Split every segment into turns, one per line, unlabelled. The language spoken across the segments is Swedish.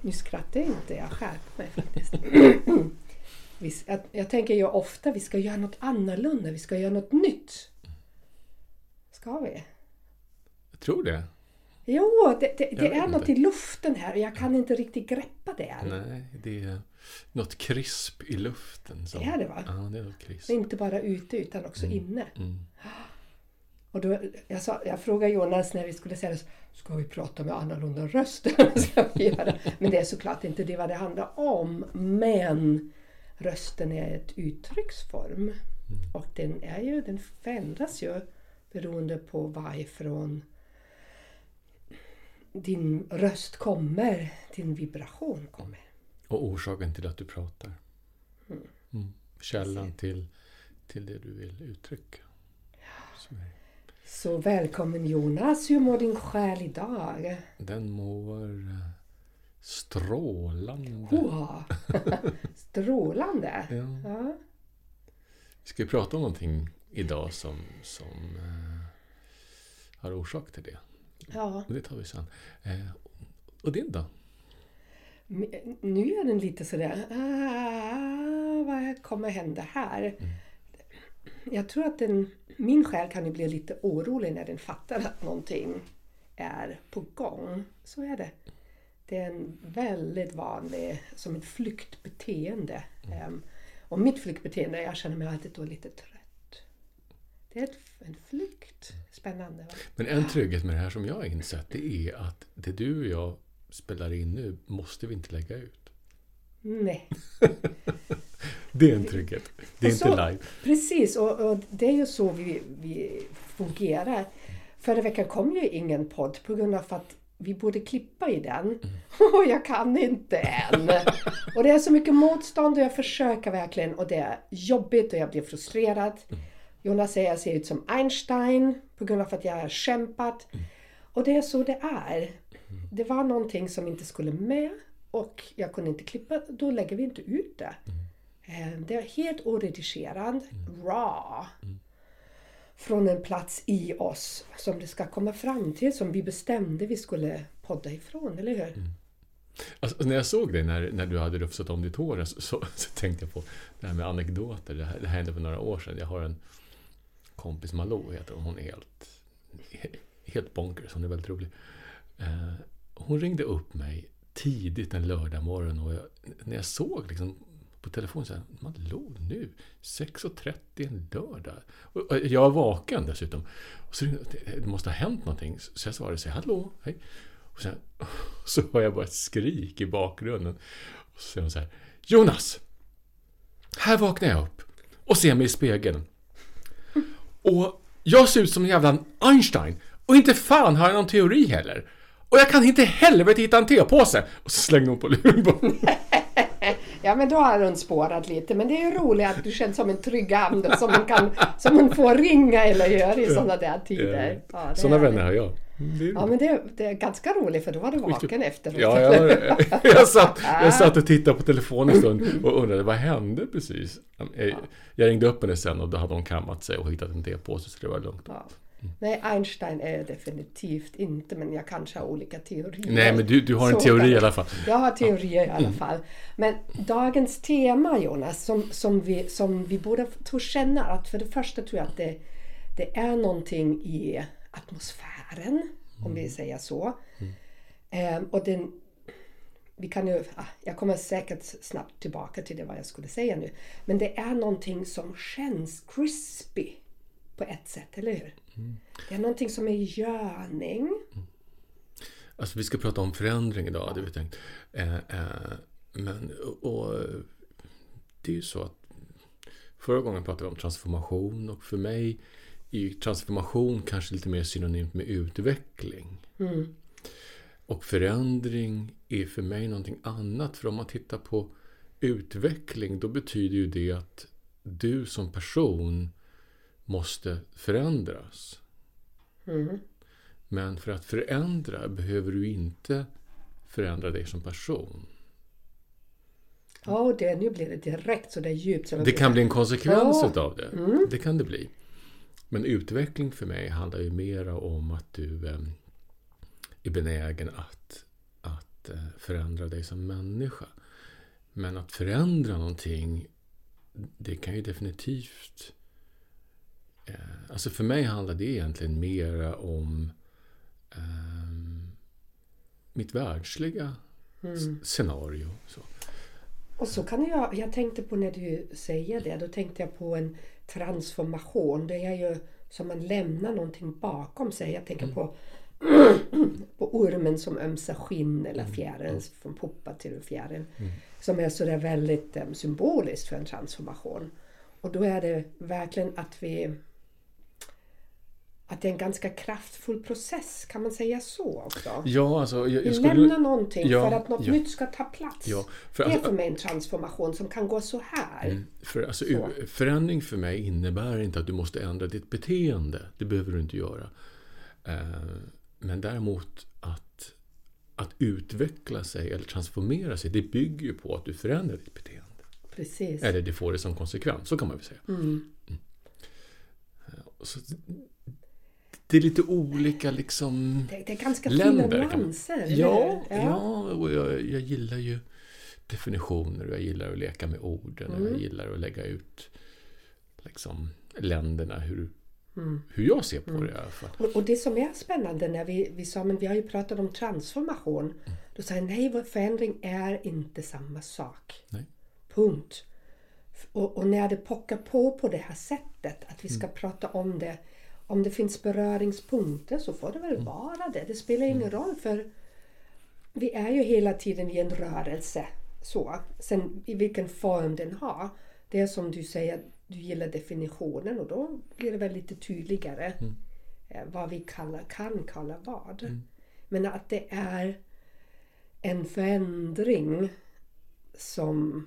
Nu skrattar jag inte, jag skärper mig faktiskt. Vi, jag, jag tänker ju ofta vi ska göra något annorlunda, vi ska göra något nytt. Ska vi?
Jag tror det.
Jo, det, det, det är något
inte.
i luften här och jag kan inte riktigt greppa det än.
Nej, det är något krisp i luften. Som,
Det är det, va?
Ja, det är något krisp.
Inte bara ute utan också inne.
Mm.
Och då, jag, sa, jag frågade Jonas när vi skulle säga det, ska vi prata med annorlunda röster? Ska vi göra? Men det är såklart inte det vad det handlar om. Men rösten är ett uttrycksform. Och den, är ju, den förändras ju beroende på varifrån din röst kommer, din vibration kommer.
Och orsaken till att du pratar. Mm. Källan till, till det du vill uttrycka. Det.
Så välkommen Jonas, hur mår din själ idag?
Den mår eh, strålande.
Hoa. Strålande!
Ja.
Ja.
Vi ska prata om någonting idag som, som eh, har orsak till det.
ja.
Och det tar vi sen. Eh, och din då?
Nu är den lite sådär, ah, vad kommer hända här? Jag tror att den, min själ kan ju bli lite orolig när den fattar att någonting är på gång. Så är det. Det är en väldigt vanlig, som ett flyktbeteende. Mm. och mitt flyktbeteende, jag känner mig alltid då lite trött. Det är ett, en flykt. Spännande. Va?
Men en trygghet med det här som jag har insett det är att det du och jag spelar in nu måste vi inte lägga ut.
Nej.
Det är en trygghet. Det är
Och
inte
så-
live.
Precis, och, och det är ju så vi, vi fungerar. Förra veckan kom ju ingen podd på grund av att vi borde klippa i den. Och jag kan inte än. Och det är så mycket motstånd och jag försöker verkligen och det är jobbigt och jag blir frustrerad. Jonas säger att jag ser ut som Einstein på grund av att jag har kämpat. Och det är så det är. Det var någonting som inte skulle med och jag kunde inte klippa, då lägger vi inte ut det. Eh, Det är helt oredigerad, raw. Från en plats i oss som det ska komma fram till, som vi bestämde vi skulle podda ifrån, eller hur?
Alltså, när jag såg dig när, när du hade rufsat om ditt hår så, så, så tänkte jag på det här med anekdoter. Det, här, det hände för några år sedan. Jag har en kompis, Malou heter hon. Hon är helt, helt bonkers. Hon är väldigt rolig. Eh, hon ringde upp mig tidigt en lördag morgon och jag, när jag såg liksom på telefonen så här, Man låg nu, 6.30 en lördag. Och, och jag var vaken dessutom. Och så det, det måste ha hänt någonting. Så jag svarade så här, hallå, hej. Och sen så hör jag bara ett skrik i bakgrunden. Och så säger hon så här, Jonas! Här vaknar jag upp och ser mig i spegeln. Och jag ser ut som en jävla Einstein. Och inte fan har jag någon teori heller. Och jag kan inte helvete hitta en tepåse. Och så slängde hon på luren.
Ja, men då har hon spårat lite. Men det är ju roligt att du känns som en trygg ande som man, kan, som man får ringa eller göra i sådana där tider. Ja,
Sådana vänner har jag. Det
Ja, men det, det är ganska roligt för då var du vaken efteråt.
Ja, jag, jag, satt, jag satt och tittade på telefonen en stund och undrade vad hände precis. Jag, jag ringde upp henne sen och då hade hon kammat sig och hittat en tepåse så det var lugnt.
Ja. Nej, Einstein är jag definitivt inte, men jag kanske har olika teorier.
Nej, men du, du har en
Så
teori i alla fall.
Jag har teorier i alla fall. Men dagens tema Jonas, som, som, vi, som vi båda tror känna att för det första tror jag att det, det är någonting i atmosfären, om vi säger så. Ehm, och den, vi kan ju, ah, jag kommer säkert snabbt tillbaka till det vad jag skulle säga nu. Men det är någonting som känns crispy på ett sätt, eller hur? Det är någonting som är görning.
Alltså vi ska prata om förändring idag, hade vi tänkt. Eh, eh, men, och, det är ju så att förra gången pratade vi om transformation och för mig är transformation kanske lite mer synonymt med utveckling. Och förändring är för mig någonting annat. För om man tittar på utveckling, då betyder ju det att du som person måste förändras.
Mm.
Men för att förändra behöver du inte förändra dig som person.
Ja, och det, nu blir det direkt så där djupt. Så
Det kan bli en konsekvens
Ja.
utav det. Det kan det bli. Men utveckling för mig handlar ju mera om att du eh, är benägen att, att eh, förändra dig som människa. Men att förändra någonting, det kan ju definitivt... Eh, alltså för mig handlar det egentligen mera om ehm, mitt världsliga s- scenario. Så.
Och så kan jag, jag tänkte på när du säger det, då tänkte jag på en transformation. Det är ju som man lämnar någonting bakom sig. Jag tänker på, på ormen som ömsar skinn eller fjärilen från puppa till fjäril. Som är sådär väldigt um, symboliskt för en transformation. Och då är det verkligen att vi att det är en ganska kraftfull process, kan man säga så också?
Ja, alltså... Jag, jag skulle,
lämnar någonting
Ja,
för att något
ja.
nytt ska ta plats.
Ja, för
det är för mig en transformation som kan gå så här.
Mm, För, alltså,
Så.
förändring för mig innebär inte att du måste ändra ditt beteende. Det behöver du inte göra. Eh, Men däremot att, att utveckla sig eller transformera sig, det bygger ju på att du förändrar ditt beteende.
Precis.
Eller det får det som konsekvens, så kan man väl säga.
Mm.
Eh, Så, det är lite olika liksom...
Det, det är ganska
Länder,
fina nyanser.
Ja,
hur?
ja. och jag, jag gillar ju definitioner och jag gillar att leka med orden och jag gillar att lägga ut liksom länderna hur, hur jag ser på det i alla fall.
Och, och det som är spännande när vi, vi sa, men vi har ju pratat om transformation. Då sa jag, nej, förändring är inte samma sak.
Nej.
Punkt. Och, och när det pockar på på det här sättet, att vi ska prata om det. Om det finns beröringspunkter så får det väl vara det. Det spelar ingen roll för vi är ju hela tiden i en rörelse. Så. Sen i vilken form den har. Det är som du säger, du gillar definitionen och då blir det väl lite tydligare eh, vad vi kallar, kan kalla vad. Men att det är en förändring som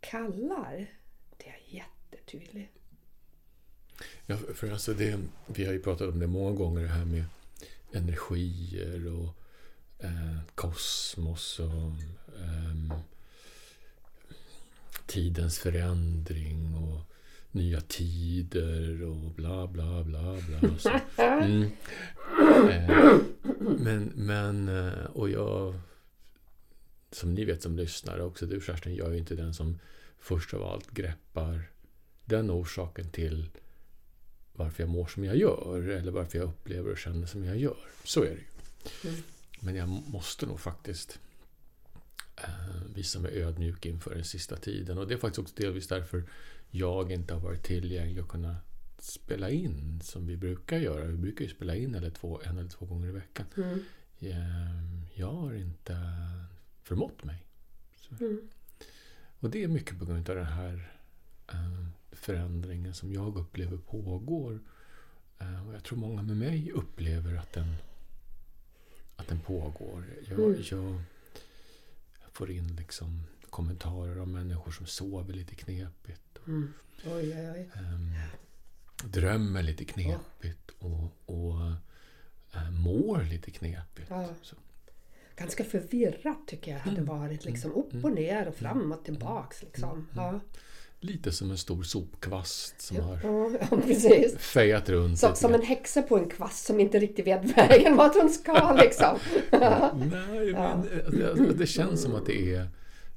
kallar, det är jättetydligt.
Ja, för alltså det, vi har ju pratat om det många gånger, det här med energier och eh, kosmos och ehm, tidens förändring och nya tider och bla bla bla bla. Så. Mm. Eh, men, men, eh, och jag, som ni vet som lyssnare, också du Kerstin, jag är ju inte den som först av allt greppar den orsaken till varför jag mår som jag gör eller varför jag upplever och känner som jag gör. Så är det ju. Men jag måste nog faktiskt eh, visa mig ödmjuk inför den sista tiden. Och det är faktiskt också delvis därför jag inte har varit tillgänglig att kunna spela in som vi brukar göra. Vi brukar ju spela in eller två, en eller två gånger i veckan.
Mm.
Eh, Jag har inte förmått mig.
Mm.
Och det är mycket på grund av den här förändringen som jag upplever pågår. Eh, och jag tror många med mig upplever att den, att den pågår. Jag,
Mm.
jag får in liksom kommentarer av människor som sover lite knepigt. Och,
Mm. Oj, oj, oj.
ehm, drömmer lite knepigt och, och eh, mår lite knepigt.
Ja. Ganska förvirrat tycker jag hade varit. Liksom upp och ner och fram och tillbaks. Liksom. Ja.
Lite som en stor sopkvast som har
Ja, ja, precis.
fejat runt.
Som, som en häxa på en kvast som inte riktigt vet vägen vart hon ska liksom.
Nej, men det, det känns som att det är...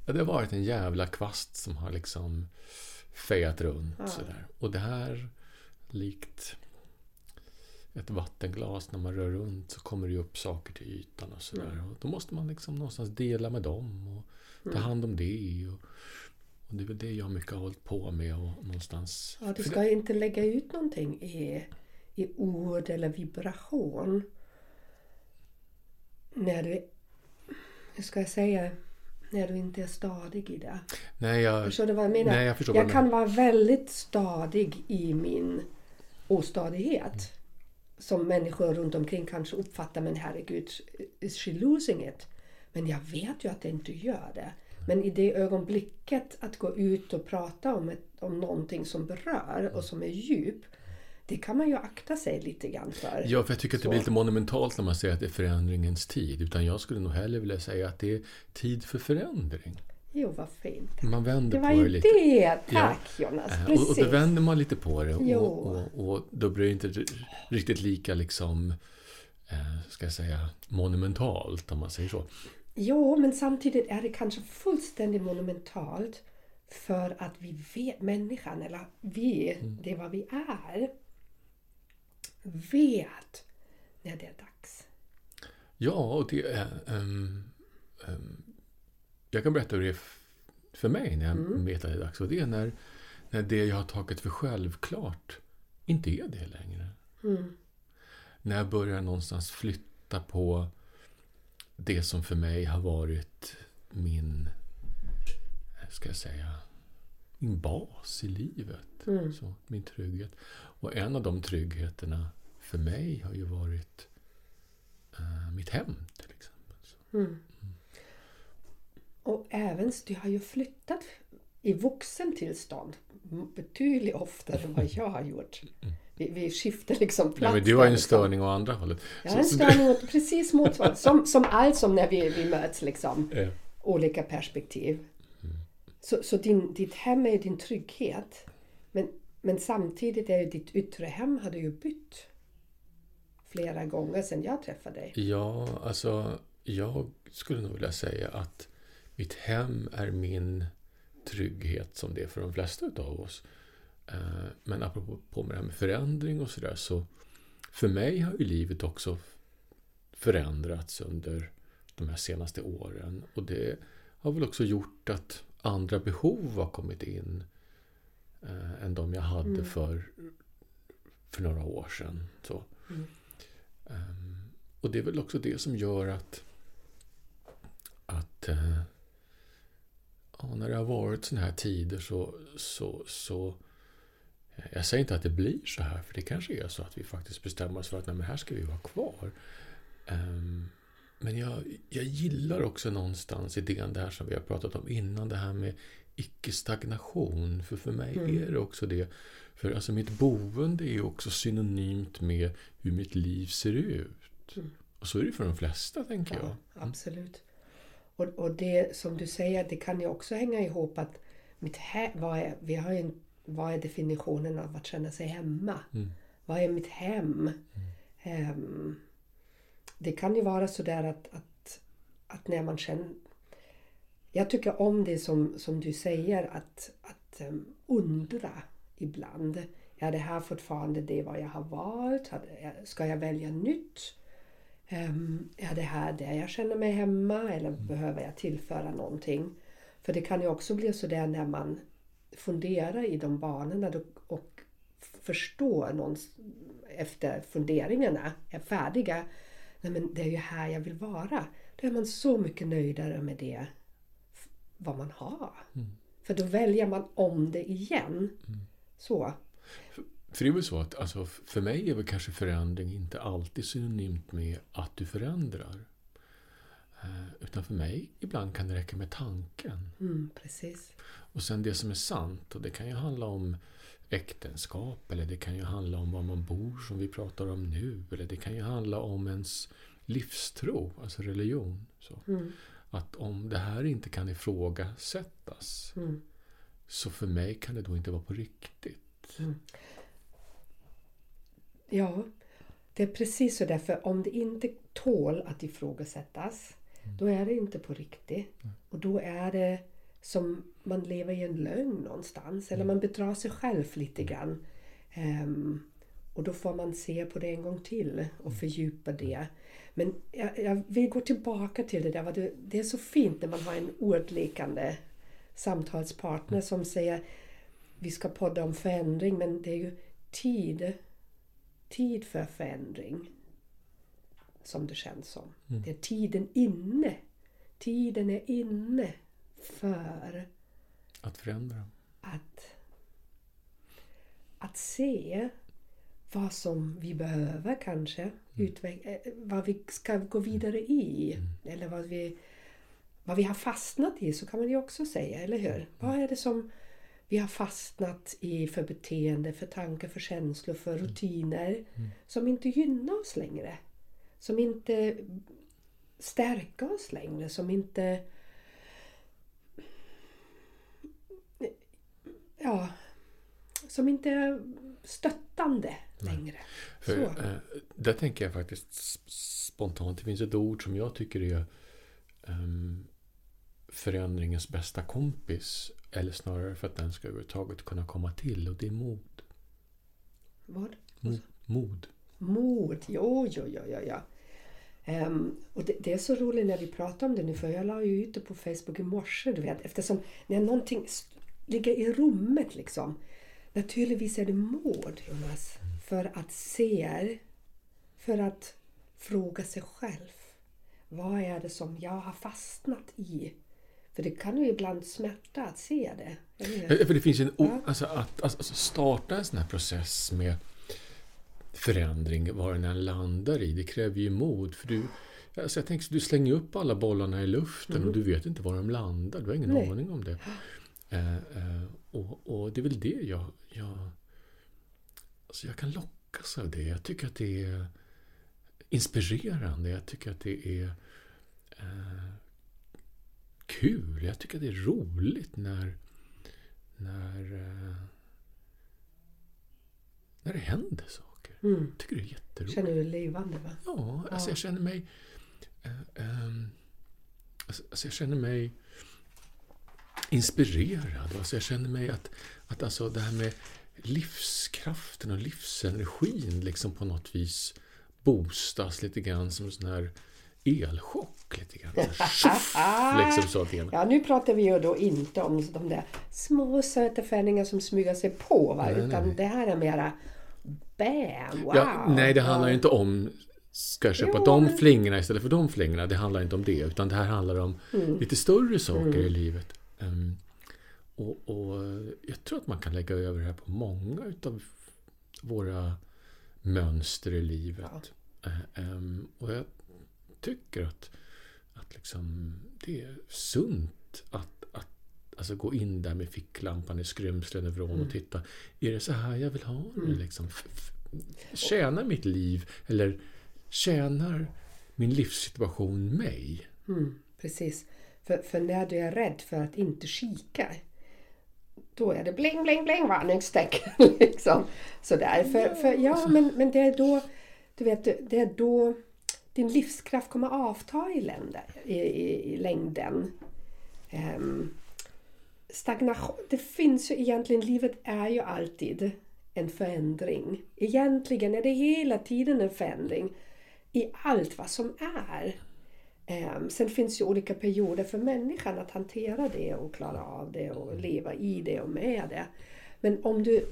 ja, Det har varit en jävla kvast som har liksom fejat runt sådär. Och det här, likt ett vattenglas när man rör runt så kommer det upp saker till ytan och sådär. Och då måste man liksom någonstans dela med dem och ta hand om det. Och, och det är väl det jag mycket har hållit på med och någonstans...
Ja, du ska inte lägga ut någonting i, i ord eller vibration. När du, hur ska jag säga, när du inte är stadig i det.
Nej, jag,
Förstår du vad jag menar?
Nej, jag förstår
jag kan vara väldigt stadig i min ostadighet. Som människor runt omkring kanske uppfattar, men herregud, is she losing it? Men jag vet ju att det inte gör det. Men i det ögonblicket att gå ut och prata om, ett, om någonting som berör och som är djup. Det kan man ju akta sig lite grann för.
Ja, för jag tycker att det blir lite monumentalt när man säger att det är förändringens tid. Utan jag skulle nog hellre vilja säga att det är tid för förändring.
Jo, vad fint.
Man vänder
Det
på det lite.
det! Tack Jonas!
Eh, Och,
Precis.
och då vänder man lite på det
Jo.
och, och, och då blir det inte riktigt lika liksom, eh, ska jag säga, monumentalt om man säger så.
Jo, men samtidigt är det kanske fullständigt monumentalt för att vi vet, människan, eller vi,
Mm.
det är vad vi är, vet när det är dags.
Ja, och det är... ehm, ehm, jag kan berätta hur det är för mig när jag
Mm.
vet att det är dags. Och det är när, när det jag har tagit för självklart inte är det längre.
Mm.
När jag börjar någonstans flytta på det som för mig har varit min, eh, ska jag säga, min bas i livet.
Mm.
Så, min trygghet. Och en av de tryggheterna för mig har ju varit eh, mitt hem till exempel. Så.
Mm. Och även, du har ju flyttat i vuxen tillstånd betydligt oftare än vad jag har gjort. Vi, vi skiftar liksom plats.
Nej, men du har ju en
liksom.
störning å andra hållet.
Jag har en störning åt precis motsvarande. Som, som allt som när vi, vi möts liksom.
Ja.
Olika perspektiv.
Mm.
Så, så din, ditt hem är din trygghet. Men, men samtidigt är ju ditt yttre hem har du ju bytt. Flera gånger sedan jag träffade dig.
Ja, alltså jag skulle nog vilja säga att mitt hem är min trygghet som det är för de flesta utav oss. Eh, Men apropå på med det här med förändring och sådär så för mig har ju livet också förändrats under de här senaste åren och det har väl också gjort att andra behov har kommit in eh, än de jag hade
Mm.
för, för några år sedan. Så.
Mm.
Ehm, och det är väl också det som gör att, att eh, ja, när det har varit såna här tider så, så, så jag säger inte att det blir så här, för det kanske är så att vi faktiskt bestämmer oss för att nej, här ska vi vara kvar. Ehm, men jag, jag gillar också någonstans idén där som vi har pratat om innan, det här med icke-stagnation. För för mig
Mm.
är det också det. För alltså mitt boende är också synonymt med hur mitt liv ser ut.
Mm.
Och så är det för de flesta, tänker jag.
Ja, absolut. Och, och det som du säger, det kan ju också hänga ihop att mitt he- vad är, vi har ju en, vad är definitionen av att känna sig hemma?
Mm.
Vad är mitt hem? Ehm, det kan ju vara så där att, att, att när man känner... Jag tycker om det som, som du säger, att, att um, undra ibland. Är det här fortfarande det vad jag har valt? Det- Ska jag välja nytt? Ehm, är det här där jag känner mig hemma eller behöver jag tillföra någonting? För det kan ju också bli så där när man funderar i de banorna och förstår någons, efter funderingarna är färdiga. Nej men det är ju här jag vill vara. Då är man så mycket nöjdare med det vad man har. För då väljer man om det igen. Så.
För det är väl så att alltså, för mig är väl kanske förändring inte alltid synonymt med att du förändrar. Eh, Utan för mig ibland kan det räcka med tanken.
Mm, precis.
Och sen det som är sant. Och det kan ju handla om äktenskap. Eller det kan ju handla om var man bor som vi pratar om nu. Eller det kan ju handla om ens livstro, alltså religion. Så.
Mm,
Att om det här inte kan ifrågasättas.
mm,
Så för mig kan det då inte vara på riktigt.
Ja, det är precis så därför om det inte tål att ifrågasättas då är det inte på riktigt. Och då är det som man lever i en lögn någonstans. Eller man bedrar sig själv lite grann. Ehm, och då får man se på det en gång till och fördjupa det. Men jag, jag vill gå tillbaka till det där. Det är så fint när man har en ordlikande samtalspartner som säger vi ska podda om förändring men det är ju tid tid för förändring. Som det känns som. Det är tiden inne. Tiden är inne för
Att förändra.
att, att se vad som vi behöver kanske. Utveck- eh, vad vi ska gå vidare i. Eller vad vi, vad vi har fastnat i så kan man ju också säga, eller hur?
Mm.
Vad är det som vi har fastnat i för beteende, för tankar, för känslor, för
Mm.
rutiner som inte gynnar oss längre? Som inte stärker oss längre, som inte ja, som inte är stöttande längre.
För,
Så.
eh, där tänker jag faktiskt spontant, det finns ett ord som jag tycker är ehm, förändringens bästa kompis. Eller snarare för att den ska överhuvudtaget kunna komma till. Och det är mod.
Vad?
Mod. mod.
Mod, jo, jo, jo, jo, jo. Ehm, och det, det är så roligt när vi pratar om det nu för jag la ju ut det på Facebook i morse, du vet, eftersom när någonting ligger i rummet liksom. Naturligtvis är det mod, Jonas, för att se, för att fråga sig själv. Vad är det som jag har fastnat i? För det kan ju ibland smärta att se det. hur?
Eh, För det finns ju en...
Ja.
alltså att alltså starta en sån här process med förändring, vad den än landar i, det kräver ju mod. För du, alltså jag tänker, så du slänger upp alla bollarna i luften och du vet inte var de landar. Du har ingen
Mm. Nej.
aning om det. Eh, eh, och, och det är väl det jag... jag alltså jag kan lockas av det. Jag tycker att det är inspirerande. Jag tycker att det är eh, kul. Jag tycker att det är roligt när när, eh, när det händer saker.
Mm.
Tycker det är jätteroligt.
Känner du dig levande? Va?
Ja, alltså
Ja.
jag känner mig... eh, ehm, alltså, alltså jag känner mig inspirerad. Alltså jag känner mig att, att alltså det här med livskraften och livsenergin liksom på något vis boostas lite grann som en sån här elchock. Lite grann. Så här, tjoff, liksom så det
Ja, nu pratar vi ju då inte om de där små söta förändringar som smyger sig på, va?
Nej,
utan
nej.
det här är mera bam, wow!
Ja, nej, det handlar ju inte om ska jag köpa
Jo,
de
men-
flingorna istället för de flingorna. Det handlar inte om det. Utan det här handlar om
Mm.
lite större saker i livet. Ehm, och, och jag tror att man kan lägga över det här på många utav våra mönster i livet. Eh, ehm, och jag tycker att, att liksom, det är sunt att alltså gå in där med ficklampan i skrymslen över
Mm.
och titta. Är det så här jag vill ha det? Liksom, F- f- tjänar mitt liv eller tjänar min livssituation mig?
Mm, precis. För, för när du är rädd för att inte kika, då är det bling, bling, bling varningstecken. liksom. Sådär. För, för, ja, men, men det är då, du vet, det är då din livskraft kommer avta i, länder, i, i, i längden. Ehm, stagnation, det finns ju egentligen, livet är ju alltid en förändring. Egentligen är det hela tiden en förändring i allt vad som är. Ehm, sen finns ju olika perioder för människan att hantera det och klara av det och leva i det och med det. Men om du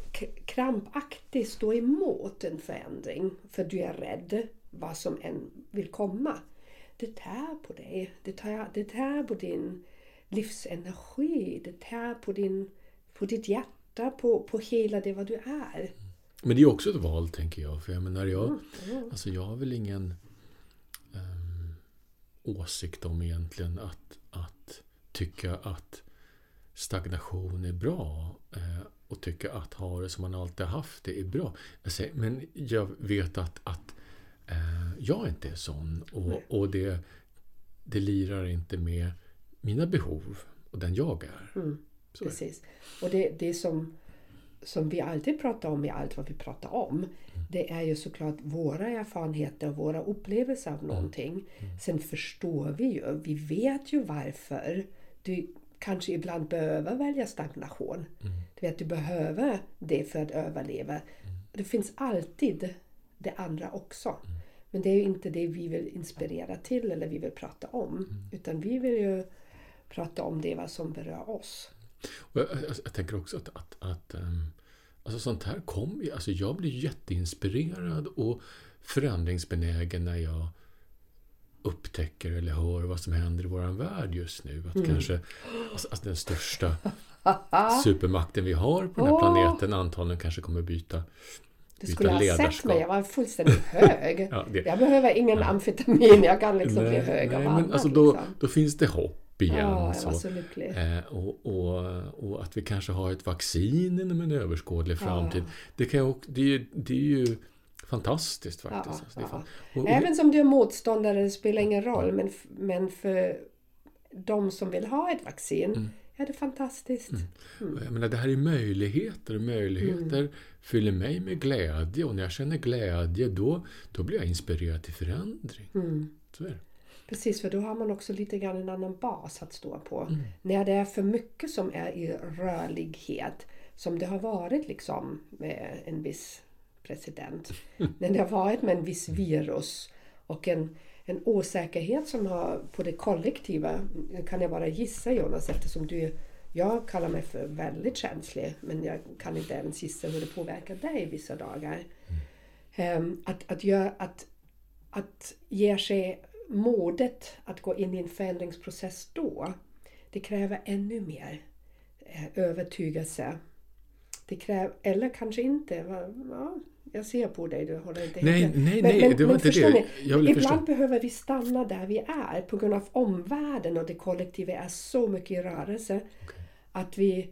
krampaktigt står emot en förändring för du är rädd vad som än vill komma. Det tär på dig. Det tär, det tär på din livsenergi. Det tär på, din, på ditt hjärta, på, på hela det vad du är.
Men det är också ett val, tänker jag. För jag menar, jag,
Mm,
alltså jag har väl ingen ehm, åsikt om egentligen att, att tycka att stagnation är bra eh, och tycka att ha det som man alltid haft det är bra. Säger, men jag vet att, att eh, jag inte är sån och, och det, det lirar inte med mina behov och den jag är.
Mm, precis. Och det, det som, som vi alltid pratar om i allt vad vi pratar om. Det är ju såklart våra erfarenheter och våra upplevelser av någonting. Sen förstår vi ju, vi vet ju varför du kanske ibland behöver välja stagnation. Du vet, du behöver det för att överleva. Det finns alltid det andra också. Men det är ju inte det vi vill inspirera till eller vi vill prata om. Utan vi vill ju prata om det vad som berör oss.
Jag, jag, jag tänker också att, att, att ehm, alltså sånt här kommer. Alltså jag blir jätteinspirerad och förändringsbenägen när jag upptäcker eller hör vad som händer i vår värld just nu. Att kanske alltså, alltså den största supermakten vi har på den här
Åh!
planeten antagligen kanske kommer byta,
Du skulle ha sett mig, jag var fullständigt hög.
Ja,
jag behöver ingen amfetamin, jag kan liksom bli hög av
nej,
annat.
men alltså då,
liksom.
då finns det hopp upp igen.
Ja,
så.
så.
Eh, och, och, och att vi kanske har ett vaccin inom en överskådlig framtid. Det, kan också- det, är, det är ju fantastiskt faktiskt.
Ja,
Alltså,
ja.
och,
Även som du är motståndare, det spelar ingen roll. Men, men för de som vill ha ett vaccin
Mm.
är det fantastiskt.
Jag menar, det här är möjligheter och möjligheter
Mm.
fyller mig med glädje och när jag känner glädje då, då blir jag inspirerad till förändring.
Mm.
Så är det.
Precis, för då har man också lite grann en annan bas att stå på.
Mm.
När det är för mycket som är i rörlighet, som det har varit liksom med en viss president. När det har varit med en viss virus och en, en osäkerhet som har på det kollektiva, kan jag bara gissa Jonas eftersom du jag kallar mig för väldigt känslig men jag kan inte ens gissa hur det påverkar dig vissa dagar. Ehm, att, att, göra, att, att ge sig modet att gå in i en förändringsprocess då, det kräver ännu mer eh, övertygelse. Det kräver, eller kanske inte. Ja, jag ser på dig, du håller inte
Nej, nej, nej, det var inte det.
Ibland
förstå.
behöver vi stanna där vi är på grund av omvärlden och det kollektiva är så mycket i rörelse. Att, vi,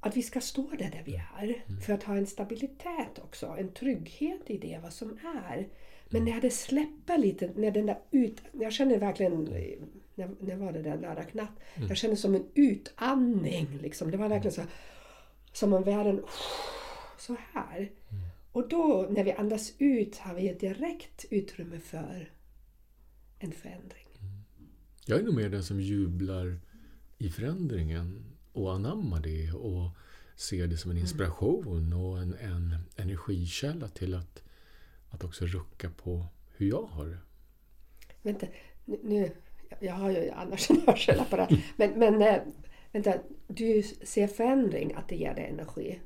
att vi ska stå där, där vi är.
Mm.
För att ha en stabilitet också, en trygghet i det vad som är. Men när det släpper lite, när den där ut... Jag känner verkligen... När, när var det där lördag natt?
Mm.
Jag känner som en utandning. Liksom. Det var verkligen så som om världen... Så här.
Mm.
Och då när vi andas ut har vi ett direkt utrymme för en förändring.
Jag är nog mer den som jublar i förändringen och anammar det och ser det som en inspiration och en, en energikälla till att, att också rucka på hur jag har det.
Vänta, nu, nu jag har ju annars en hörselapparat. Men, men eh, vänta, du ser förändring, att det ger dig energi.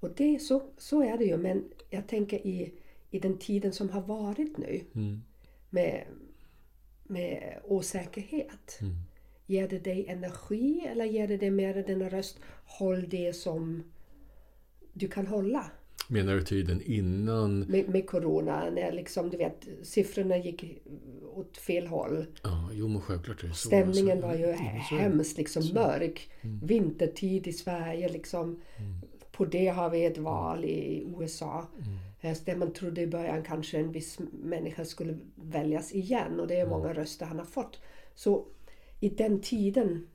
Och det, så, så är det ju, men jag tänker i, i den tiden som har varit nu
Mm.
med, med osäkerhet.
Mm.
Ger det dig energi eller ger det dig mer den röst, håll det som du kan hålla?
Menar du tiden innan?
Med, med corona, när liksom, du vet, siffrorna gick åt fel håll.
Ja, jo men självklart är det så.
Stämningen
Alltså,
var ju
ja,
hemskt, liksom mörk.
Mm.
Vintertid i Sverige, liksom. På det har vi ett val i USA.
Mm.
Eh, Där man trodde i början kanske en viss människa skulle väljas igen och det är
Mm.
många röster han har fått. Så i den tiden,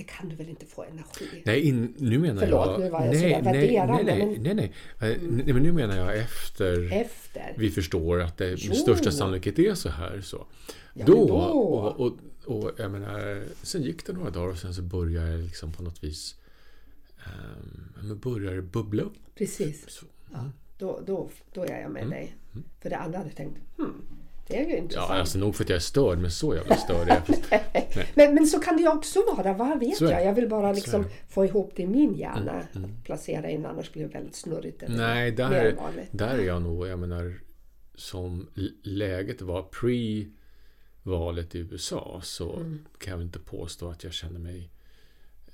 det kan du väl inte få energi?
Nej, in, nu menar
Förlåt,
jag...
nu var jag
nej,
sådär
nej, nej, nej, nej, nej. Eh, nej, men nu menar jag efter
Efter?
vi förstår att det
Jo.
med största sannolikhet är så här. Så.
Ja,
då,
då.
Och, och, och jag menar, sen gick det några dagar och sen så började det liksom på något vis um, men började det bubbla upp.
Precis.
Så,
Då, då, då är jag med
Mm.
dig. För det andra hade jag tänkt, hmm, det är ju
ja,
intressant.
alltså nog för att jag är störd, men så jävla störd är jag.
Men, men så kan det ju också vara, vad vet
är
jag? Jag vill bara liksom
är
få ihop det i min hjärna. Att placera in, annars blir det väldigt snurrigt.
Nej, där,
vanligt.
där är jag nog, jag menar, som läget var pre-valet i USA så
Mm.
kan jag inte påstå att jag känner mig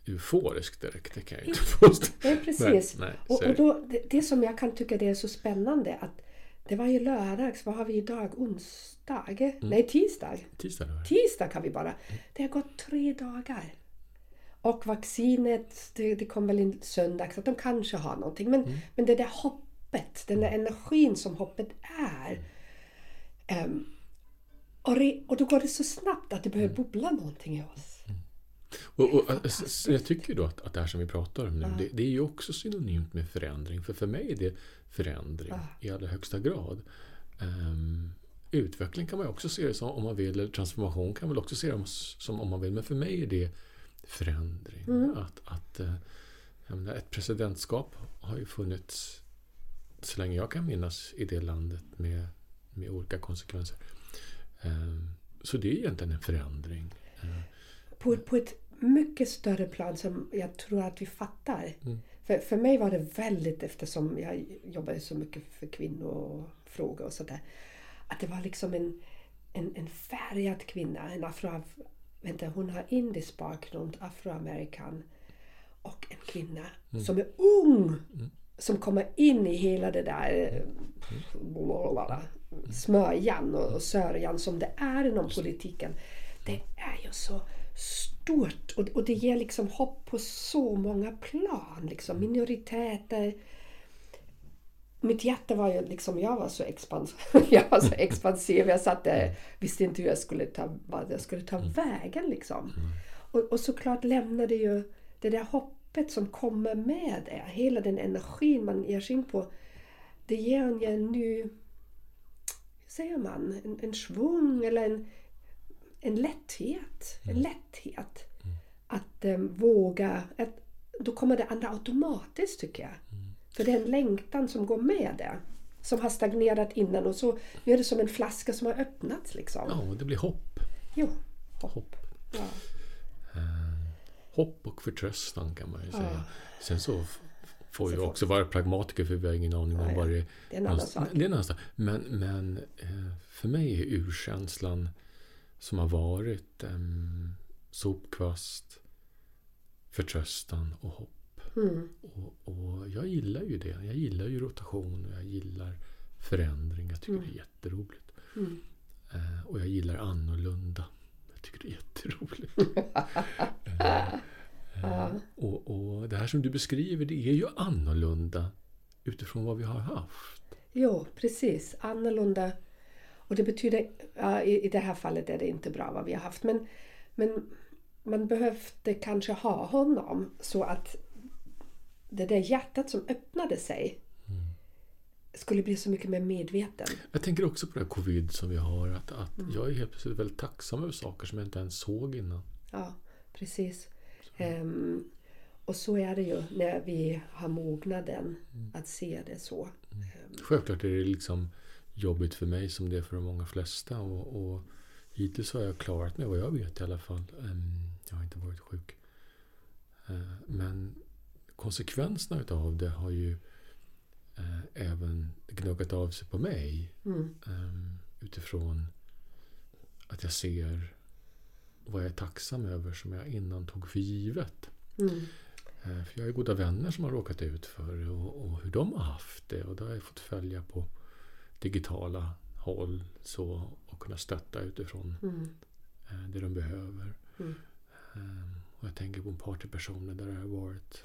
euforisk direkt. Det kan jag inte påstå.
Nej, precis.
Nej,
och,
är
och då, det, det som jag kan tycka det är så spännande att det var ju lördags, vad har vi idag? Onsdag?
Mm.
Nej, tisdag.
Tisdag då?
Tisdag kan vi bara. Det har gått tre dagar. Och vaccinet, det, det kom väl in söndags, att de kanske har någonting. Men,
Mm.
men det där hoppet, den där energin som hoppet är. ehm, och, re, och då går det så snabbt att det börjar
Mm.
bubbla någonting i oss.
Och, och, så jag tycker då att, att det här som vi pratar om nu, det, det är ju också synonymt med förändring. För för mig är det förändring i allra högsta grad. Ehm, utveckling kan man också se det som om man vill, eller transformation kan man väl också se det som om man vill. Men för mig är det förändring. Att, att, eh, menar, ett presidentskap har ju funnits så länge jag kan minnas i det landet med, med olika konsekvenser. Ehm, så det är egentligen en förändring. Ehm,
på, på ett mycket större plan som jag tror att vi fattar.
Mm.
För, för mig var det väldigt, eftersom jag jobbade så mycket för kvinnofrågor och sådär, att det var liksom en, en, en färgad kvinna, en afro... Vänta, hon har indisk bakgrund, afroamerikan. Och en kvinna
Mm.
som är ung! Som kommer in i hela det där blablabla, smörjan och, och sörjan som det är inom politiken. Det är ju så stort och, och det ger liksom hopp på så många plan. Liksom. Minoriteter. Mitt hjärta var ju liksom, jag var så expansiv. jag var så expansiv. Jag satt där, visste inte hur jag skulle ta, vad jag skulle ta vägen liksom. Och, och såklart lämnade ju det där hoppet som kommer med det. Hela den energin man ger sig in på. Det ger en ju en ny, hur säger man, en, en svung eller en, en lätthet. En lätthet. Att eh, våga. Att, då kommer det andra automatiskt tycker jag. För det är en längtan som går med det. Som har stagnerat innan och så nu är det som en flaska som har öppnats liksom.
Ja, det blir hopp.
Jo.
Hopp.
Ja.
Hopp och förtröstan kan man ju säga. Sen så får ju också vara pragmatiker för vi har ingen aning om
Nej,
vad det
det är en annan sak.
Det är en annan sak. Men, men eh, för mig är urkänslan som har varit um, sopkvast, förtröstan och hopp.
Mm.
Och, och jag gillar ju det. Jag gillar ju rotation och jag gillar förändring. Jag tycker det är jätteroligt.
Mm.
Eh, och jag gillar annorlunda. Jag tycker det är jätteroligt. Eh, eh, och, och det här som du beskriver, det är ju annorlunda utifrån vad vi har haft.
Jo, precis. Annorlunda. Och det betyder, ja, i, i det här fallet är det inte bra vad vi har haft. Men, men man behövde kanske ha honom så att det där hjärtat som öppnade sig skulle bli så mycket mer medveten.
Jag tänker också på det här covid som vi har. Att, att Jag är helt plötsligt väldigt tacksam över saker som jag inte ens såg innan.
Ja, precis. Ehm, och så är det ju när vi har mognaden att se det så.
Självklart är det liksom jobbigt för mig som det är för de många flesta. Och, och hittills har jag klarat mig vad jag vet i alla fall. Ehm, Jag har inte varit sjuk. Eh, Men konsekvenserna utav det har ju eh, även gnuggat av sig på mig.
Mm.
Ehm, Utifrån att jag ser vad jag är tacksam över som jag innan tog för givet.
Mm.
Eh, För jag har ju goda vänner som har råkat ut för det och, och hur de har haft det. Och det har jag fått följa på digitala håll så, och kunna stötta utifrån
Mm.
eh, det de behöver.
Mm.
Ehm, Och jag tänker på en par till personer där det har varit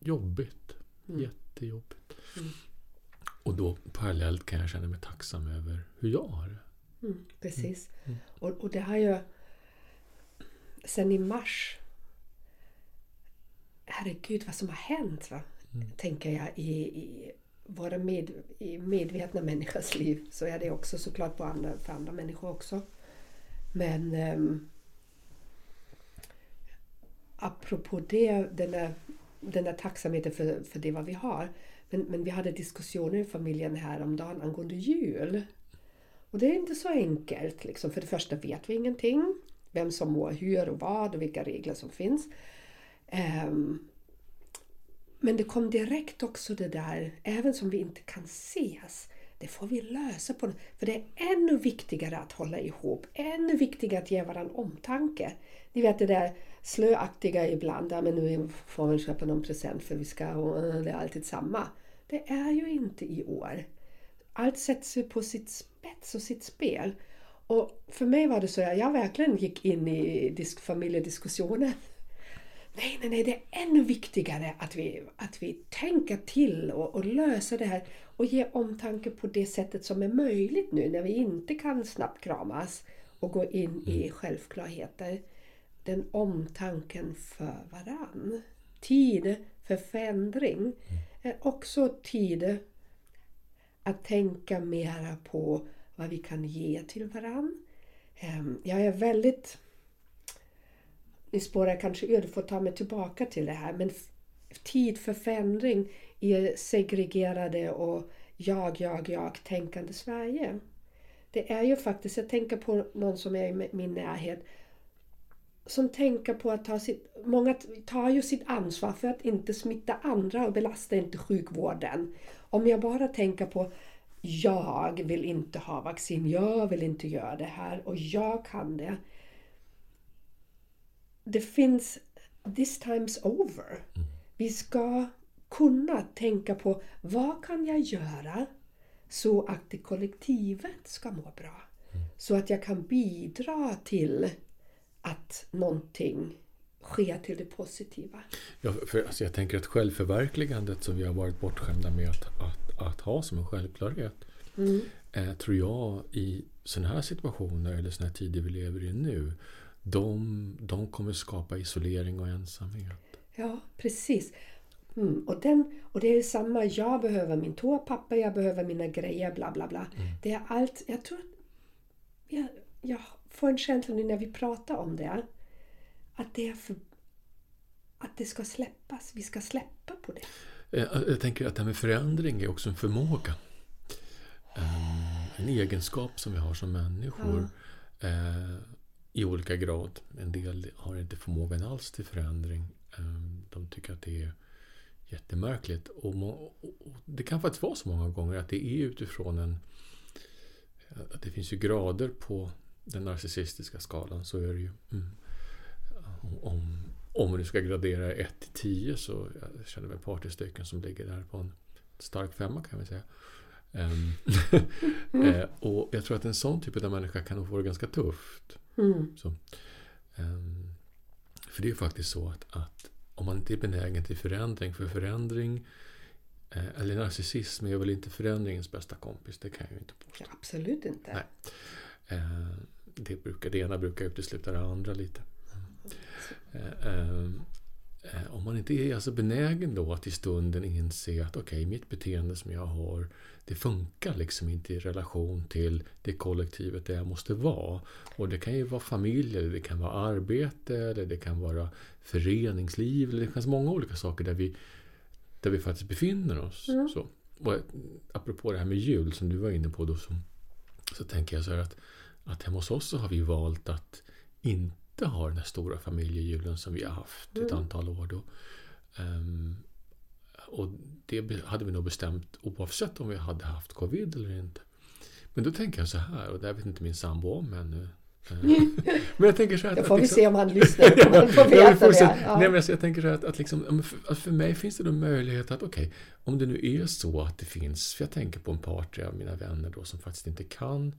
jobbigt.
Mm.
Jättejobbigt.
Mm.
Och då parallellt kan jag känna mig tacksam över hur jag har det.
Mm, precis.
Mm.
Och, och det har ju sen i mars Herregud vad som har hänt va?
Mm.
Tänker jag i, i vara med, i medvetna människors liv. Så är det också såklart på andra, för andra människor också. Men um, apropå det, den där, den där tacksamheten för, för det vad vi har. Men, men vi hade diskussioner i familjen häromdagen angående jul. Och det är inte så enkelt. Liksom. För det första vet vi ingenting. Vem som mår hur och vad och vilka regler som finns. Um, men det kom direkt också det där, även som vi inte kan ses, det får vi lösa på För det är ännu viktigare att hålla ihop, ännu viktigare att ge varandra omtanke. Ni vet det där slöaktiga ibland, ja, men nu får vi köpa någon present för vi ska, och det är alltid samma. Det är ju inte i år. Allt sätts ju på sitt spets och sitt spel. Och för mig var det så att jag verkligen gick in i familjediskussioner. Nej, nej, nej, det är ännu viktigare att vi, att vi tänker till och, och löser det här och ger omtanke på det sättet som är möjligt nu när vi inte kan snabbt kramas och gå in i självklarheter. Den omtanken för varann. Tid för förändring är också tid att tänka mera på vad vi kan ge till varann. Ehm, Jag är väldigt ni spårar kanske ur, du får ta mig tillbaka till det här. Men tid för förändring i segregerade och jag, jag, jag tänkande Sverige. Det är ju faktiskt, jag tänker på någon som är i min närhet som tänker på att ta sitt... Många tar ju sitt ansvar för att inte smitta andra och belasta inte sjukvården. Om jag bara tänker på jag vill inte ha vaccin, jag vill inte göra det här och jag kan det det finns this time's over. Vi ska kunna tänka på vad kan jag göra så att det kollektivet ska må bra. Så att jag kan bidra till att någonting sker till det positiva.
Ja, för, alltså jag tänker att självförverkligandet som vi har varit bortskämda med att, att, att ha som en självklarhet
Mm.
eh, tror jag i sådana här situationer eller sådana här tider vi lever i nu de, de kommer skapa isolering och ensamhet.
Ja, precis. Mm. Och, den, och det är samma, jag behöver min toapapper, jag behöver mina grejer, bla bla bla. Det är allt, jag tror jag, jag får en känsla nu när vi pratar om det att det är för, att det ska släppas, vi ska släppa på det.
Eh, Jag tänker att det här med förändring är också en förmåga. Eh, En egenskap som vi har som människor. eh, i olika grad. En del har inte förmågan alls till förändring. Ehm, de tycker att det är jättemärkligt. Och det kan faktiskt vara så många gånger att det är utifrån en... Att det finns ju grader på den narcissistiska skalan. Så är det ju. Mm. Om, om du ska gradera 1 till 10 så jag känner jag ett par till stycken som ligger där på en stark femma kan vi säga. Mm. och jag tror att en sån typ av människa kan nog få det ganska tufft.
Mm.
Så, ehm, för det är faktiskt så att, att om man inte är benägen till förändring, för förändring eh, eller narcissism är väl inte förändringens bästa kompis, det kan jag ju inte påstå.
Absolut inte.
Nej. Eh, det, brukar, det ena brukar utesluta det andra lite. Eh, eh, eh, om man inte är alltså benägen då att i stunden inse att okej, mitt beteende som jag har det funkar liksom inte i relation till det kollektivet där jag måste vara. Och det kan ju vara familj, eller det kan vara arbete, eller det kan vara föreningsliv, eller det finns många olika saker där vi, där vi faktiskt befinner oss. Så. Och, eh, apropå det här med jul som du var inne på då, så, så tänker jag så här att, att hemma hos oss så har vi valt att inte ha den här stora familjejulen som vi har haft ett antal år då. Ehm, och det hade vi nog bestämt oavsett om vi hade haft covid eller inte. Men då tänker jag så här, och det här vet inte min sambo om ännu. Eh, Men jag tänker så här
Då
att
får vi
liksom-
se om han lyssnar. Han får
Ja, vi
veta
får se.
det. Ja.
Nej, men alltså, jag tänker så här att, att, liksom, ja, för, att för mig finns det då möjlighet att, okej, om det nu är så att det finns, för jag tänker på en par tre av mina vänner då som faktiskt inte kan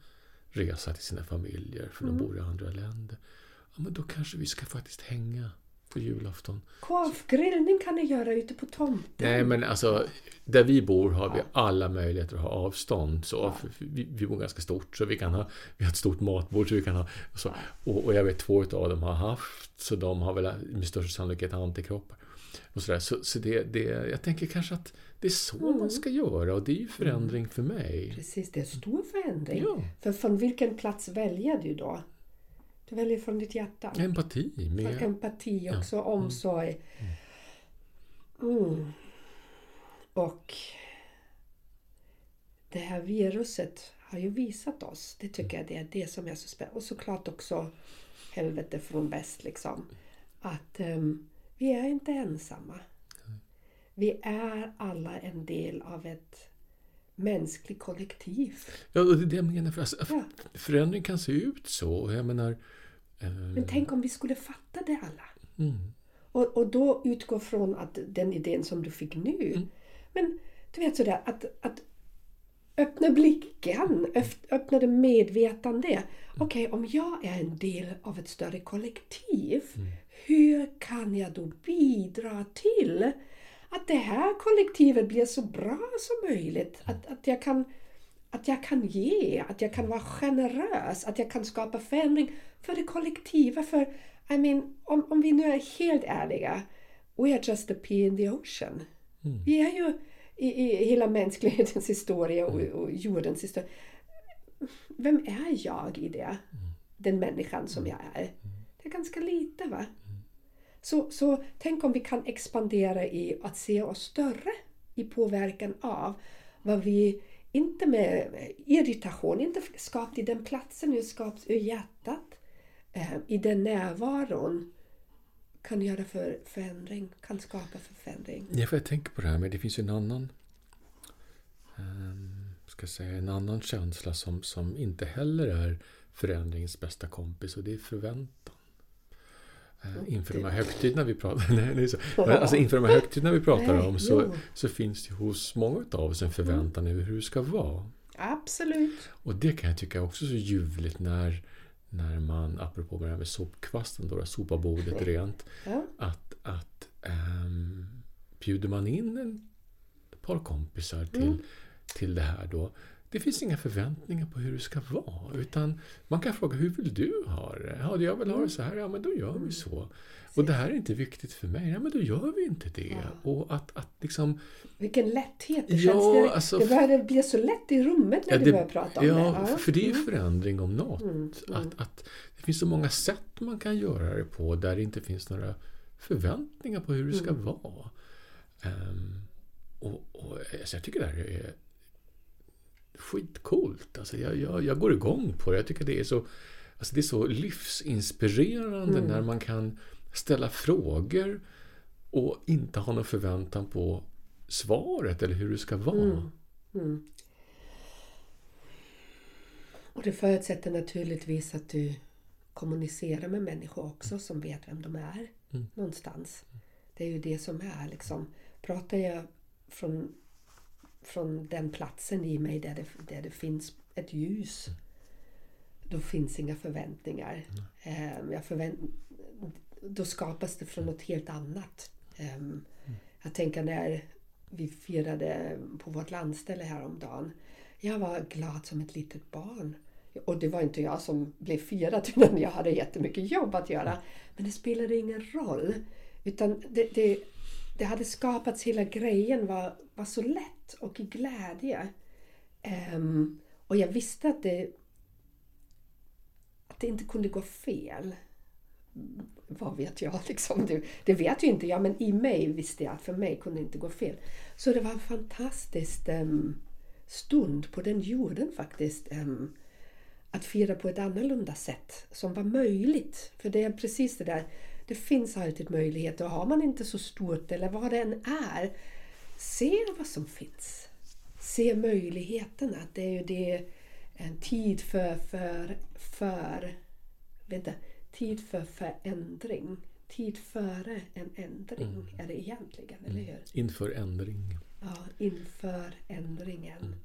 resa till sina familjer för
Mm.
de bor i andra länder. Ja, men då kanske vi ska faktiskt hänga på julafton.
Korvgrillning kan ni göra ute på tomten.
Nej, men alltså, där vi bor har vi alla möjligheter att ha avstånd. Så, för vi, vi bor ganska stort, så vi kan ha vi har ett stort matbord. Så vi kan ha, så, och, och jag vet två av dem har haft, så de har väl med största sannolikhet antikroppar. Och så där. Så, så det, det, jag tänker kanske att det är så
Mm.
man ska göra och det är ju förändring för mig.
Precis, det är en stor förändring.
Ja.
För från vilken plats väljer du då? Du väljer från ditt hjärta.
Empati
Från
med...
empati också, omsorg. Mm. Och det här viruset har ju visat oss, det tycker jag det är det som är så spännande. Och såklart också helvete från väst liksom. Att ehm, vi är inte ensamma. Vi är alla en del av ett mänskligt kollektiv.
Ja, det är det jag menar. För, alltså,
Ja.
Förändring kan se ut så. Jag menar... eh,
Men tänk om vi skulle fatta det alla.
mm.
Och, och då utgå från att den idén som du fick nu. Men du vet sådär att, att öppna blicken, öppna det medvetande. Okej, om jag är en del av ett större kollektiv. Hur kan jag då bidra till att det här kollektivet blir så bra som möjligt? Att, att, jag kan, att jag kan ge, att jag kan vara generös, att jag kan skapa förändring för det kollektiva. För I mean, om, om vi nu är helt ärliga, we are just a pea in the ocean. Vi är ju i, i hela mänsklighetens historia och, och jordens historia. Vem är jag i det? Den människan som jag är. Det är ganska lite va? Så, så tänk om vi kan expandera i att se oss större i påverkan av vad vi, inte med irritation, inte skapt i den platsen, utan skapt ur hjärtat. Eh, I den närvaron kan göra för förändring, kan skapa för förändring.
Ja, för jag tänker på det här, med, det finns ju en annan ehm, ska säga, en annan känsla som, som inte heller är förändringens bästa kompis och det är förväntan. Eh, inför de här högtiderna vi pratar nej, är så. Alltså inför de här högtiderna vi pratar
Nej,
om så,
jo.
så finns det hos många av oss en förväntan över hur det ska vara.
Absolut.
Och det kan jag tycka också är så ljuvligt när, när man, apropå det här med sopkvasten, då, sopa bordet rent.
Ja.
Att, att um, bjuder man in en, ett par kompisar till,
Mm.
till det här då. Det finns inga förväntningar på hur det ska vara. Utan man kan fråga, hur vill du ha det? Ja, jag vill ha det så här. Ja, men då gör vi så. Och det här är inte viktigt för mig. Ja, men då gör vi inte det.
Ja.
Och att, att liksom...
Vilken lätthet det
Ja,
känns. Det,
alltså-
det börjar bli så lätt i rummet när
Ja,
du
det-
börjar prata om det.
Ja, för det är ju
Mm.
förändring om något.
Mm, mm.
Att, att det finns så många sätt man kan göra det på där det inte finns några förväntningar på hur det ska
Mm.
vara. Ehm, och, och, alltså jag tycker det här är skitcoolt. Alltså jag, jag, jag går igång på det. Jag tycker det är så, alltså det är så livsinspirerande
Mm.
när man kan ställa frågor och inte ha någon förväntan på svaret eller hur det ska vara.
Mm. Mm. Och det förutsätter naturligtvis att du kommunicerar med människor också som vet vem de är.
Mm.
Någonstans. Det är ju det som är liksom. Pratar jag från, från den platsen i mig där det, där det finns ett ljus. Då finns inga förväntningar. Mm. jag förvänt, då skapas det från något helt annat. Ehm, jag tänker när vi firade på vårt landställe häromdagen. Jag var glad som ett litet barn. Och det var inte jag som blev firad utan jag hade jättemycket jobb att göra. Men det spelade ingen roll. Utan det, det, det hade skapats, hela grejen var, var så lätt och i glädje. Um, och jag visste att det, att det inte kunde gå fel. Vad vet jag liksom? Det, det vet ju inte jag men i mig visste jag att för mig kunde det inte gå fel. Så det var en fantastisk um, stund på den jorden faktiskt. Um, att fira på ett annorlunda sätt som var möjligt. För det är precis det där, det finns alltid möjligheter. Och har man inte så stort eller vad det än är, se vad som finns. Se möjligheterna. Det är ju det en tid för, för, för vänta, tid för förändring. Tid före en ändring är det egentligen, eller hur?
Inför ändring.
Ja, inför ändringen.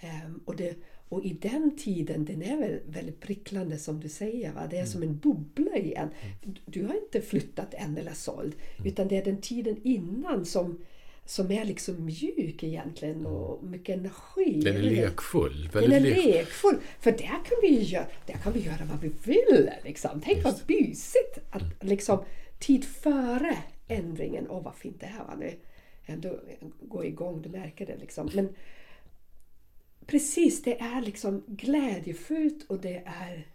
Ehm, och, det, och i den tiden, den är väl väldigt pricklande som du säger. Va? Det är som en bubbla igen. Du har inte flyttat än eller såld. Utan det är den tiden innan som, som är liksom mjuk egentligen och mycket energi.
Den är lekfull.
Den är
lekfull.
För där kan vi göra, där kan vi göra vad vi vill. Liksom. Tänk vad
Just.
mysigt! Att liksom, tid före ändringen. Åh vad fint det här var nu. Ändå gå igång, du märker det liksom. Men precis, det är liksom glädjefullt och det är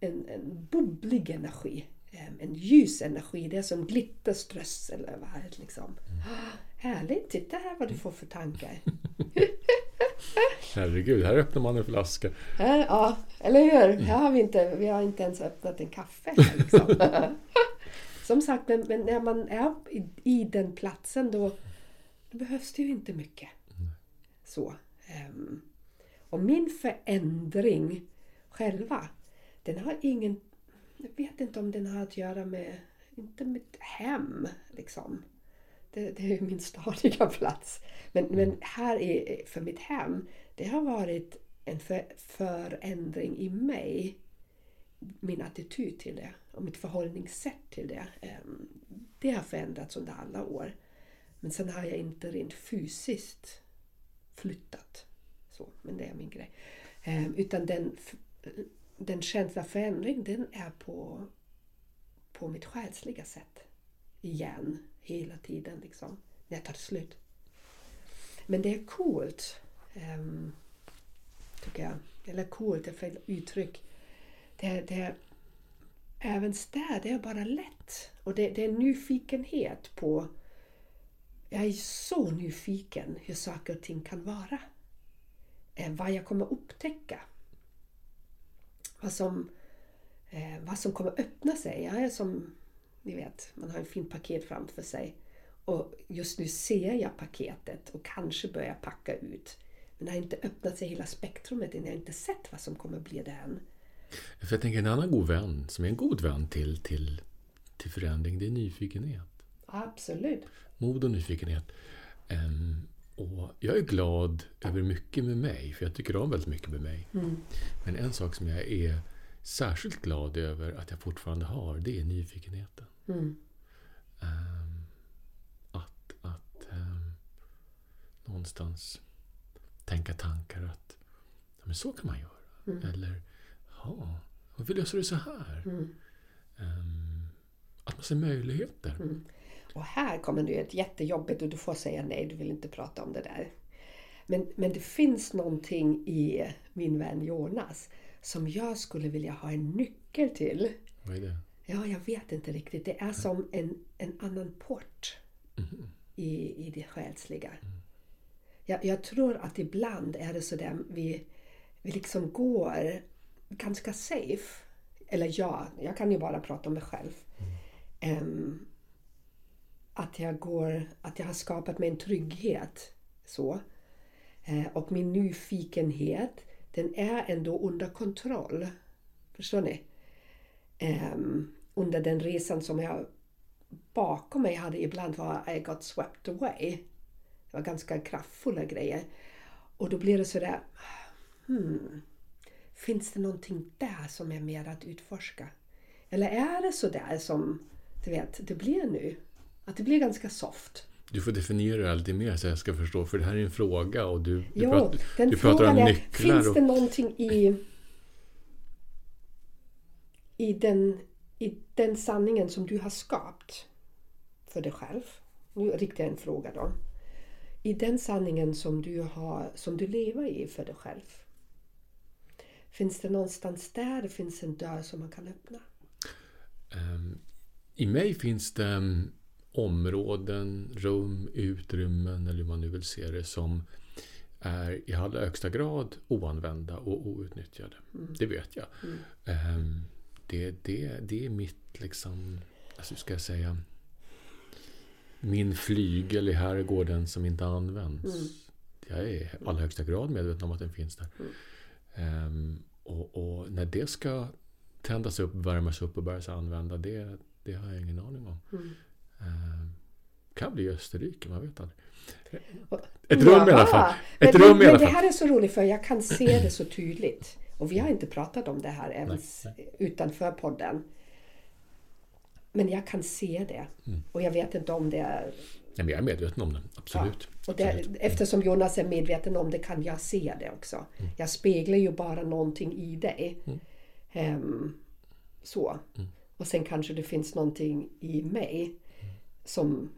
en, en bubblig energi. En ljus energi. Det är som glitterströssel överallt. Liksom. Ah, Härligt! Titta här vad du får för tankar.
Herregud, här öppnar man en flaska.
Ja, eller hur? Här har vi inte, vi har inte ens öppnat en kaffe. Här, liksom. Som sagt, men, men när man är i, i den platsen då, då behövs det ju inte mycket. Så. Ehm, och min förändring själva, den har ingen... Jag vet inte om den har att göra med, inte mitt hem liksom. Det, det är min stadiga plats. Men, men här är, för mitt hem, det har varit en för, förändring i mig. Min attityd till det och mitt förhållningssätt till det. Ehm, Det har förändrats under alla år. Men sen har jag inte rent fysiskt flyttat. Så, men det är min grej. Ehm, utan den, den känsla av förändring den är på, på mitt själsliga sätt. Igen, hela tiden liksom. När jag tar slut. Men det är coolt. ehm, tycker jag. Eller coolt är fel uttryck. Det, det, även där, det är bara lätt. Och det, det är nyfikenhet på... Jag är så nyfiken hur saker och ting kan vara. Eh, vad jag kommer upptäcka. Vad som, eh, vad som kommer öppna sig. Jag är som, ni vet, man har en fin paket framför sig. Och just nu ser jag paketet och kanske börjar packa ut. Men det har inte öppnat sig hela spektrumet än. Jag har inte sett vad som kommer bli det än.
För jag tänker en annan god vän, som är en god vän till, till, till förändring, det är nyfikenhet.
Absolut.
Mod och nyfikenhet. Ehm, och jag är glad över mycket med mig, för jag tycker om väldigt mycket med mig. Men en sak som jag är särskilt glad över att jag fortfarande har, det är nyfikenheten.
Mm.
Ehm, att att ehm, någonstans tänka tankar att ja, men så kan man göra.
Mm.
Eller, ja, varför löser du så här?
Mm.
Ehm, att man ser möjligheter.
Mm. Och här kommer det ett jättejobbigt och du får säga nej, du vill inte prata om det där. Men, men det finns någonting i min vän Jonas som jag skulle vilja ha en nyckel till.
Vad är det?
Ja, jag vet inte riktigt. Det är som en, en annan port
Mhm.
i, i det själsliga. Jag, jag tror att ibland är det sådär vi, vi liksom går ganska safe. Eller ja, jag kan ju bara prata om mig själv. Em, att jag går, att jag har skapat mig en trygghet. Så. Eh, och min nyfikenhet, den är ändå under kontroll. Förstår ni? Um, under den resan som jag bakom mig hade ibland var I got swept away. Det var ganska kraftfulla grejer. Och då blir det sådär, hmm, finns det någonting där som är mer att utforska? Eller är det sådär som, du vet, det blir nu? Att det blir ganska soft.
Du får definiera det lite mer så jag ska förstå. För det här är en fråga och du, du,
Jo,
pratar,
den
du pratar om
är,
nycklar.
finns
Och,
det någonting i, i, den, i den sanningen som du har skapat för dig själv? Nu riktar jag en fråga då. I den sanningen som du, har, som du lever i för dig själv. Finns det någonstans där finns en dörr som man kan öppna?
ehm, I mig finns det ehm, områden, rum, utrymmen eller hur man nu vill se det som är i allra högsta grad oanvända och outnyttjade. Det vet jag. Ehm, det, det, det är mitt, liksom, alltså hur ska jag säga, min flygel i herrgården som inte används. Jag är i allra högsta grad medveten om att den finns där. Ehm, och, och när det ska tändas upp, värmas upp och börjas använda, det, det har jag ingen aning om. Ehm, kan bli Österrike, man vet aldrig. Ett rum i alla
Jaha,
fall. Ett
men,
rum
men,
i alla
men det
fall.
här är så roligt för jag kan se det så tydligt. Och vi har inte pratat om det här ens utanför podden. Men jag kan se det.
Mm.
Och jag vet inte om det är...
Nej, men jag är medveten om det, absolut.
Och det,
absolut.
eftersom Jonas är medveten om det kan jag se det också.
Mm.
Jag speglar ju bara någonting i dig. Ehm, så.
Mm.
Och sen kanske det finns någonting i mig som,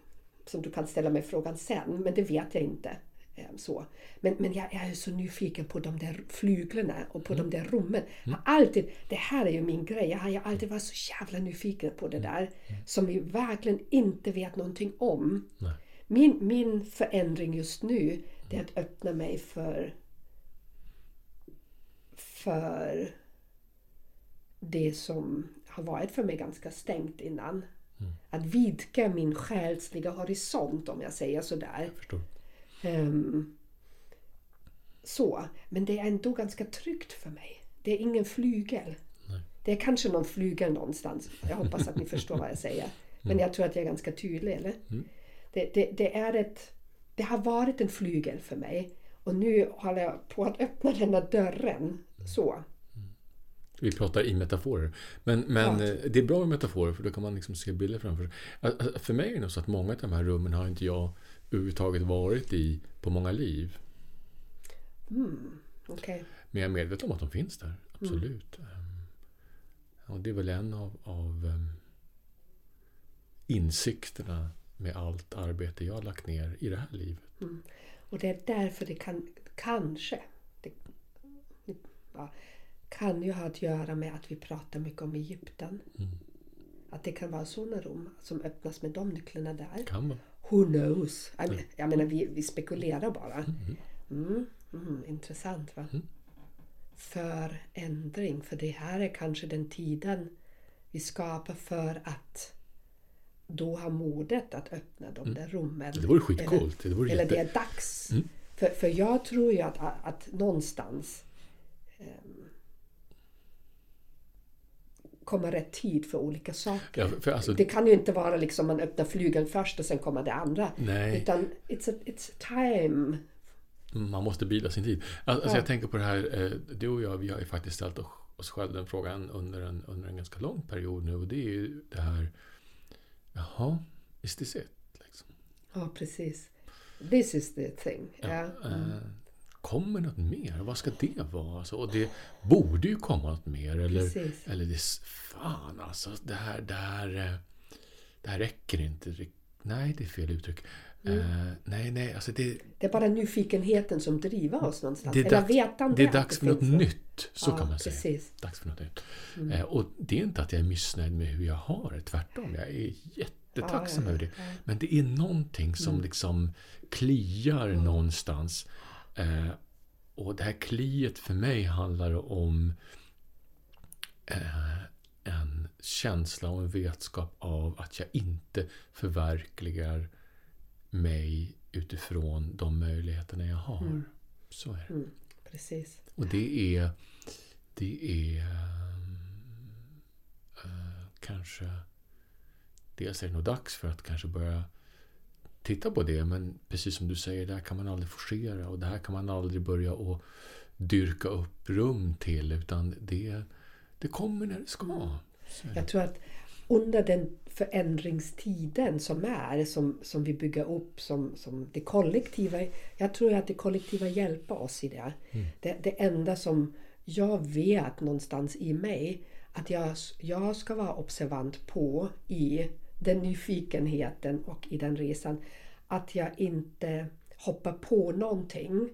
som du kan ställa mig frågan sen. Men det vet jag inte. Ehm, så. Men, men jag är så nyfiken på de där flyglarna och på
Mm.
de där rummen. Har alltid, det här är ju min grej. Jag har ju alltid varit så jävla nyfiken på
Mm.
det där. Som vi verkligen inte vet någonting om.
Nej.
Min, min förändring just nu det är att öppna mig för för det som har varit för mig ganska stängt innan. Att vidga min själsliga horisont om jag säger sådär.
Jag.
Ehm, så. Men det är ändå ganska tryggt för mig. Det är ingen flygel. Det är kanske någon flygel någonstans. Jag hoppas att ni förstår vad jag säger. Men jag tror att jag är ganska tydlig, eller? Det, det, det, är ett, det har varit en flygel för mig. Och nu håller jag på att öppna den där dörren. Så.
Vi pratar i metaforer. Men, men
Ja.
eh, det är bra med metaforer för då kan man liksom se bilder framför sig. För mig är det nog så att många av de här rummen har inte jag överhuvudtaget varit i på många liv.
Okej.
Men jag är medveten om att de finns där. Absolut. Ehm, Och det är väl en av, av ehm, insikterna med allt arbete jag har lagt ner i det här livet.
Och det är därför det kan, kanske, det, ja, kan ju ha att göra med att vi pratar mycket om Egypten. Att det kan vara sådana rum som öppnas med de nycklarna där.
Kan vara.
Who knows? Jag men- Jag menar, vi, vi spekulerar bara. Mm, mm, intressant va? Förändring, för det här är kanske den tiden vi skapar för att då ha modet att öppna de där rummen.
Det vore skitcoolt. Det vore
Eller
jätte...
det är dags. För, för jag tror ju att, att någonstans ehm, kommer rätt tid för olika saker.
Ja, för- alltså-
Det kan ju inte vara liksom man öppnar flygeln först och sen kommer det andra.
Nej.
Utan it's, a, it's time.
Man måste bida sin tid. Alltså,
Ja.
Jag tänker på det här, eh, du och jag, vi har ju faktiskt ställt oss själva den frågan under en, under en ganska lång period nu. Och det är ju det här, jaha, is this it? Liksom.
Ja, precis. This is the thing. Ja.
Eh,
Mm.
Kommer något mer? Vad ska det vara? Alltså, och det borde ju komma något mer. Eller,
Precis.
eller det, fan alltså, det här, det här, eh, det här räcker inte. Nej, det är fel uttryck.
Mm.
Eh, nej, nej, alltså det,
Det är bara nyfikenheten som driver oss någonstans.
det är, dags, det är dags för något nytt. Så
Ja,
kan man säga.
precis.
Dags för något nytt.
Mm.
Eh, och det är inte att jag är missnöjd med hur jag har det. Tvärtom, jag är jättetacksam
Ja, ja,
över det. Men det är någonting som
Mm.
liksom kliar någonstans. Eh, och det här kliet för mig handlar om eh, en känsla och en vetskap av att jag inte förverkligar mig utifrån de möjligheterna jag har.
Mm.
Så är det.
Mm. Precis.
Och det är, det är eh, kanske... Dels är det nog dags för att kanske börja titta på det. Men precis som du säger, det här kan man aldrig forcera. Och det här kan man aldrig börja och dyrka upp rum till. Utan det, det kommer när det ska.
Jag tror att under den förändringstiden som är, som, som vi bygger upp som, som det kollektiva. Jag tror att det kollektiva hjälper oss i det. Det, det enda som jag vet någonstans i mig att jag, jag ska vara observant på i den nyfikenheten och i den resan. Att jag inte hoppar på någonting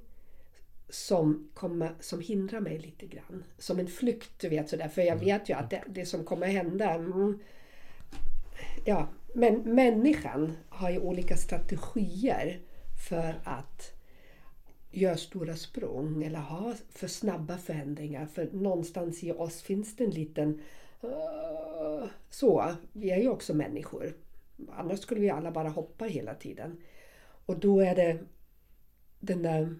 som, kommer, som hindrar mig lite grann. Som en flykt, du vet sådär. För jag vet ju att det, det som kommer hända... Mm, ja, men människan har ju olika strategier för att göra stora språng eller ha för snabba förändringar. För någonstans i oss finns det en liten... Eh, så, vi är ju också människor. Annars skulle vi alla bara hoppa hela tiden. Och då är det den där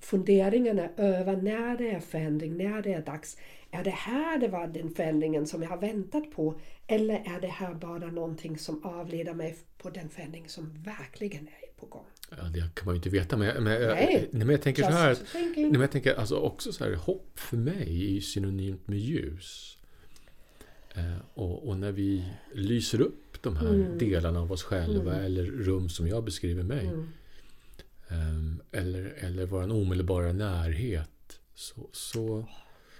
funderingarna över när det är förändring, när det är dags. Är det här det var den förändringen som jag har väntat på? Eller är det här bara någonting som avleder mig på den förändring som verkligen är på gång?
Ja, det kan man ju inte veta. Men, jag- men, jag-
Nej.
men jag tänker så här.
Just thinking.
nej, men jag tänker alltså också så här. Hopp för mig är ju synonymt med ljus. Eh, och, och när vi lyser upp de här
Mm.
delarna av oss själva eller rum som jag beskriver mig.
Mm.
Ehm, eller, eller vår omedelbara närhet. Så, så,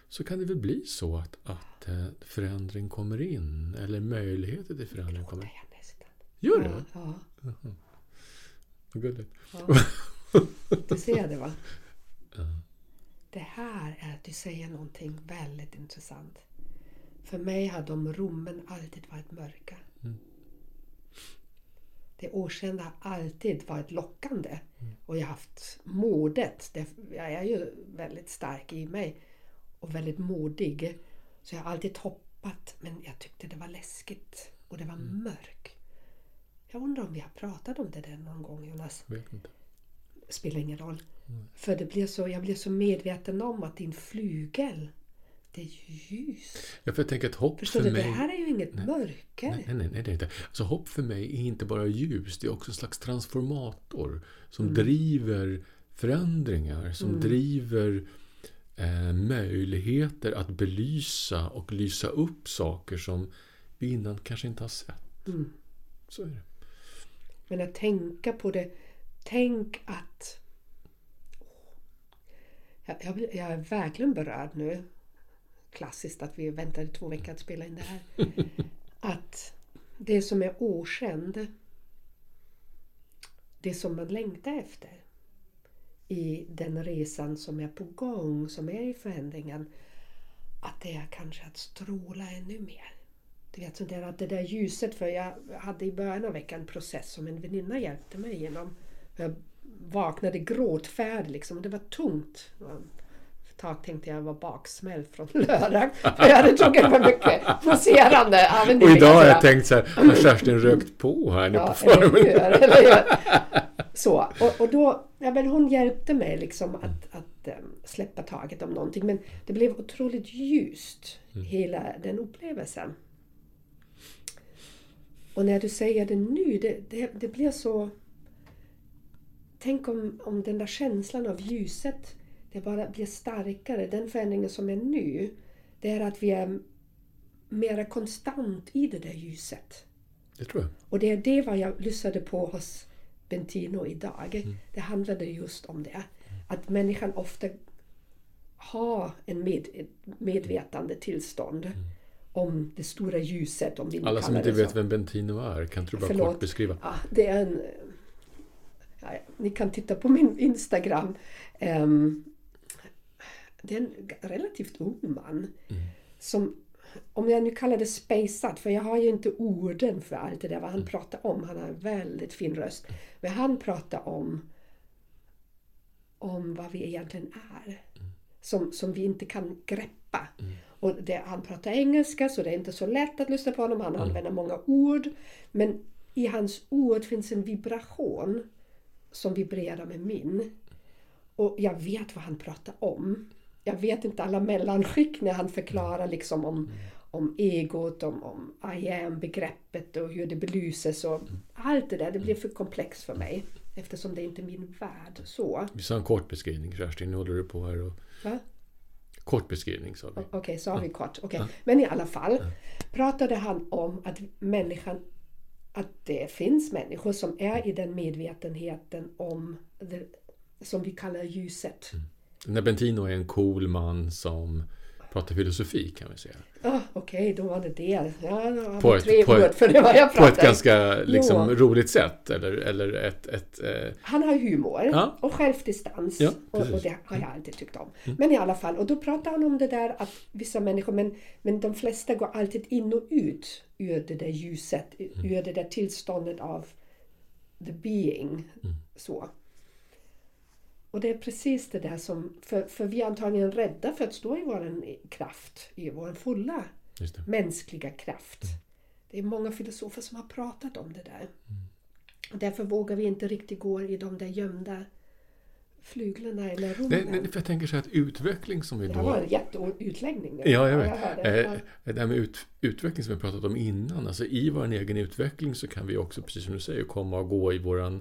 så kan det väl bli så att, att eh, förändring kommer in. Eller möjligheter till förändring kommer in. Gör det?
Ja,
Vad gulligt.
ja. Du ser det va?
Ja.
Det här är att du säger någonting väldigt intressant. För mig har de rummen alltid varit mörka.
Mm.
Det okända har alltid varit lockande. Och jag har haft modet. Det, jag är ju väldigt stark i mig. Och väldigt modig. Så jag har alltid hoppat. Men jag tyckte det var läskigt. Och det var mörkt. Jag undrar om vi har pratat om det där någon gång Jonas.
Vet inte.
Spelar ingen roll. För det blir så, jag blir så medveten om att din flygel, det är ljus.
Ja, för jag tänker att hopp
Förstår
för
du?
mig...
Det här är ju inget mörker.
Nej, nej, nej, nej, det är inte. Alltså, hopp för mig är inte bara ljus, det är också en slags transformator som
Mm.
driver förändringar, som driver eh, möjligheter att belysa och lysa upp saker som vi innan kanske inte har sett.
Mm.
Så är det.
Men att tänka på det. Tänk att... Jag, jag, är verkligen berörd nu. Klassiskt att vi väntade två veckor att spela in det här. Att det som är okänd, det som man längtar efter i den resan som är på gång, som är i förändringen, att det är kanske att stråla ännu mer. Du vet, så där, att det där ljuset, för jag hade i början av veckan en process som en väninna hjälpte mig igenom. Jag vaknade gråtfärdig liksom, det var tungt. Ett tag tänkte jag var baksmälld från lördag. För jag hade druckit för mycket det
Och idag har jag tänkt så här, har Kerstin rökt på här nu på
Ja, eller hur?
förmiddagen?
Eller? Så, och, och då, ja, men hon hjälpte mig liksom att, att em, släppa taget om någonting. Men det blev otroligt ljust, hela den upplevelsen. Och när du säger det nu, det, det, det blir så... Tänk om, om den där känslan av ljuset det bara blir starkare. Den förändringen som är nu, det är att vi är mera konstant i det där ljuset.
Det tror jag.
Och det är det vad jag lyssnade på hos Bentino idag.
Mm.
Det handlade just om det. Att människan ofta har en med, ett medvetande tillstånd om det stora ljuset. Om vi nu
Mm. Alla som inte vet
så.
vem Bentino är, kan du bara
Förlåt.
kort beskriva?
Ja, det är en... Ja, ni kan titta på min Instagram. Ehm, det är en relativt ung man. Som, om jag nu kallar det spacad, för jag har ju inte orden för allt det där vad han pratar om. Han har en väldigt fin röst. Men han pratar om om vad vi egentligen är. Som, som vi inte kan greppa. Och det, han pratar engelska så det är inte så lätt att lyssna på honom. Han använder många ord. Men i hans ord finns en vibration som vibrerar med min. Och jag vet vad han pratar om. Jag vet inte alla mellanskick när han förklarar liksom om, om egot, om, om I am-begreppet och hur det belyses och allt det där. Det blir för komplext för mig eftersom det inte är min värld. Så.
Vi sa en kort beskrivning, Kerstin. Nu håller du på här och...
Va?
Kort beskrivning sa vi.
Okej, så har vi kort. Okej. Men i alla fall pratade han om att människan att det finns människor som är i den medvetenheten om det, som vi kallar ljuset.
Den här Bentino är en cool man som pratar filosofi kan vi säga.
Ah, Okej, då var det det. Ja, då
På ett- på ett-
ord för det var jag
På ett ganska liksom,
Jo.
roligt sätt. Eller, eller ett... ett eh,
Han har humor
Ja.
och självdistans.
Ja,
och.
Mm.
och det har jag alltid tyckt om. Men i alla fall, och då pratar han om det där att vissa människor, men, men de flesta går alltid in och ut ur det där ljuset,
Mm.
ur det där tillståndet av the being.
Mm.
Så. Och det är precis det där som, för, för vi är antagligen rädda för att stå i vår kraft, i vår fulla
det.
mänskliga kraft. Det är många filosofer som har pratat om det där.
Mm.
Och därför vågar vi inte riktigt gå i de där gömda flyglarna eller rummen.
Nej, nej, för jag tänker så här att utveckling som vi
det
då...
här var en jätteutläggning.
Ja, jag vet.
hörde.
Eh, det här med ut, utveckling som vi pratat om innan. Alltså i vår egen utveckling så kan vi också, precis som du säger, komma och gå i våran,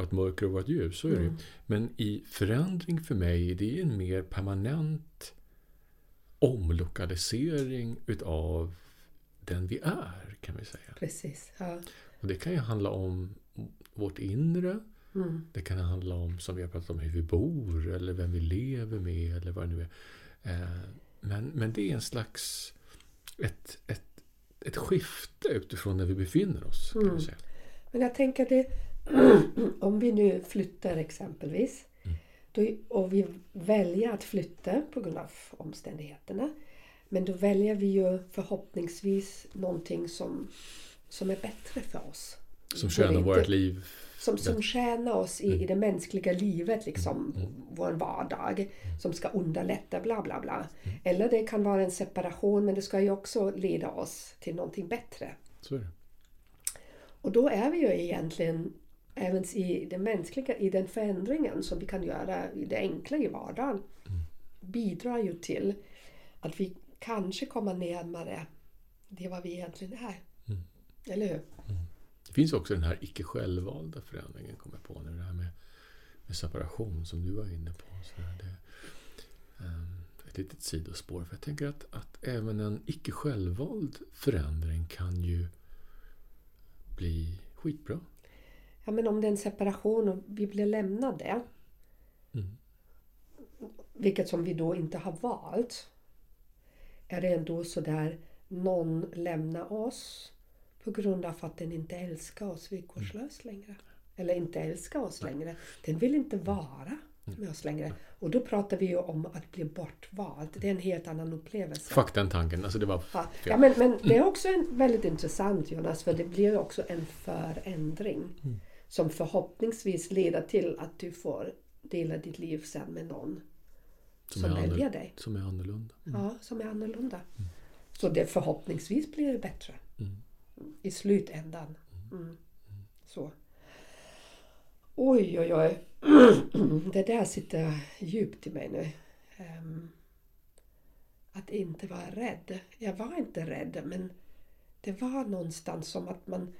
vårt mörker och vårt ljus. Så är det ju. Men i förändring för mig, det är en mer permanent omlokalisering utav den vi är, kan vi säga.
Precis. Ja.
Och det kan ju handla om vårt inre.
Mm.
Det kan handla om, som vi har pratat om, hur vi bor eller vem vi lever med eller vad det nu är. Eh, Men, men det är en slags ett, ett, ett skifte utifrån där vi befinner oss. Kan
Mm.
vi säga.
Men jag tänker det, om vi nu flyttar exempelvis då, och vi väljer att flytta på grund av omständigheterna. Men då väljer vi ju förhoppningsvis någonting som, som är bättre för oss.
Som tjänar vårt liv.
Som, som tjänar oss i, i det mänskliga livet, liksom
Mm.
vår vardag. Som ska underlätta, bla bla bla. Eller det kan vara en separation, men det ska ju också leda oss till någonting bättre. Och då är vi ju egentligen även i det mänskliga, i den förändringen som vi kan göra i det enkla i vardagen. Bidrar ju till att vi kanske kommer närmare det vad vi egentligen är. Eller hur?
Det finns också den här icke självvalda förändringen, kommer jag på nu. Det här med, med separation som du var inne på. Så det, ehm, ett litet sidospår. För jag tänker att, att även en icke självvald förändring kan ju bli skitbra.
Ja, men om det är en separation och vi blir lämnade.
Mm.
Vilket som vi då inte har valt. Är det ändå så där någon lämnar oss på grund av att den inte älskar oss villkorslöst längre. Eller inte älskar oss längre. Den vill inte vara med oss längre. Och då pratar vi ju om att bli bortvald. Det är en helt annan upplevelse.
Fuck den tanken. Alltså det var
Ja, ja, men, men det är också en, väldigt intressant Jonas, för det blir ju också en förändring.
Mm.
Som förhoppningsvis leder till att du får dela ditt liv sen med någon som,
är
väljer dig.
Som är annorlunda.
Ja, som är annorlunda. Så det förhoppningsvis blir det bättre.
Mm.
I slutändan. Mm. Så. Oj, oj, oj. Det där sitter djupt i mig nu. Ehm, att inte vara rädd. Jag var inte rädd, men det var någonstans som att man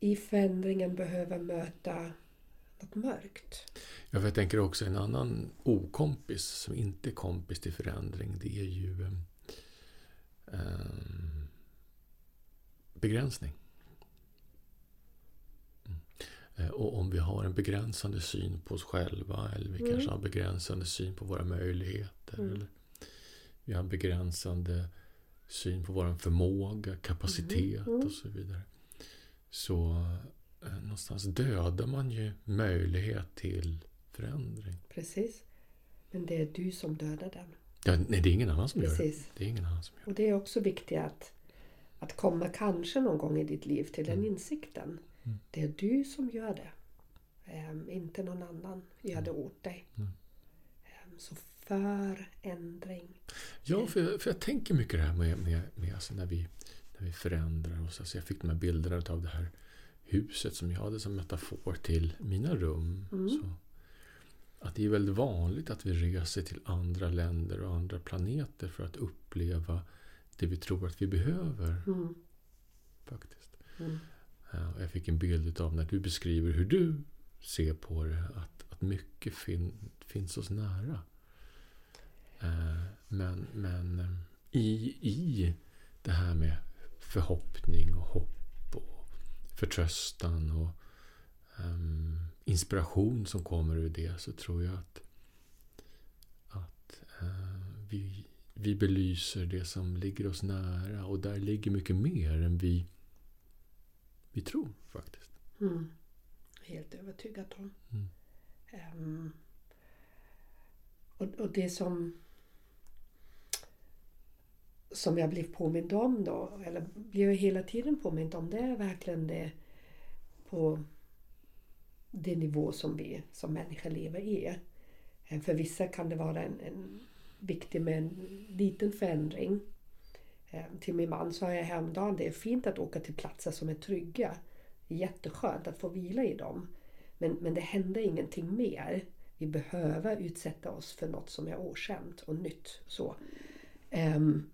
i förändringen behöver möta något mörkt.
Ja, för jag tänker också en annan okompis som inte är kompis till förändring. Det är ju eh, begränsning. Mm. Eh, och om vi har en begränsande syn på oss själva eller vi
Mm.
kanske har begränsande syn på våra möjligheter.
Mm.
Eller vi har begränsande syn på vår förmåga, kapacitet
Mm.
och så vidare. Så eh, någonstans dödar man ju möjlighet till förändring.
Precis. Men det är du som dödar den.
Ja, nej, det är ingen annan som gör det.
Precis.
Det är ingen annan som gör det.
Och det är också viktigt att, att komma kanske någon gång i ditt liv till den insikten.
Mm.
Det är du som gör det. Ehm, inte någon annan gör det åt dig.
Mm.
Ehm, så för ändring.
Ja, för jag, för jag tänker mycket det här med, med, med alltså när, vi, när vi förändrar oss. Alltså jag fick de här bilderna av det här huset som jag hade som metafor till mina rum.
Mm.
Så att det är väldigt vanligt att vi reser till andra länder och andra planeter för att uppleva det vi tror att vi behöver.
Mm.
faktiskt.
Mm.
Eh, och Jag fick en bild av när du beskriver hur du ser på det, att, att mycket fin, finns oss nära. Eh, Men, men eh, i, i det här med förhoppning och hopp och förtröstan och ehm, inspiration som kommer ur det så tror jag att, att eh, vi, vi belyser det som ligger oss nära och där ligger mycket mer än vi, vi tror faktiskt.
Mm. Helt övertygad om.
Mm.
Ehm, och, och det som som jag blev påmind om då, eller blir jag hela tiden påmind om, det är verkligen det på det nivå som vi som människor lever i. Eh, för vissa kan det vara en, en viktig med en liten förändring. Eh, till min man sa jag häromdagen, det är fint att åka till platser som är trygga. Jätteskönt att få vila i dem. Men, men det händer ingenting mer. Vi behöver utsätta oss för något som är okänt och nytt. Så. Um,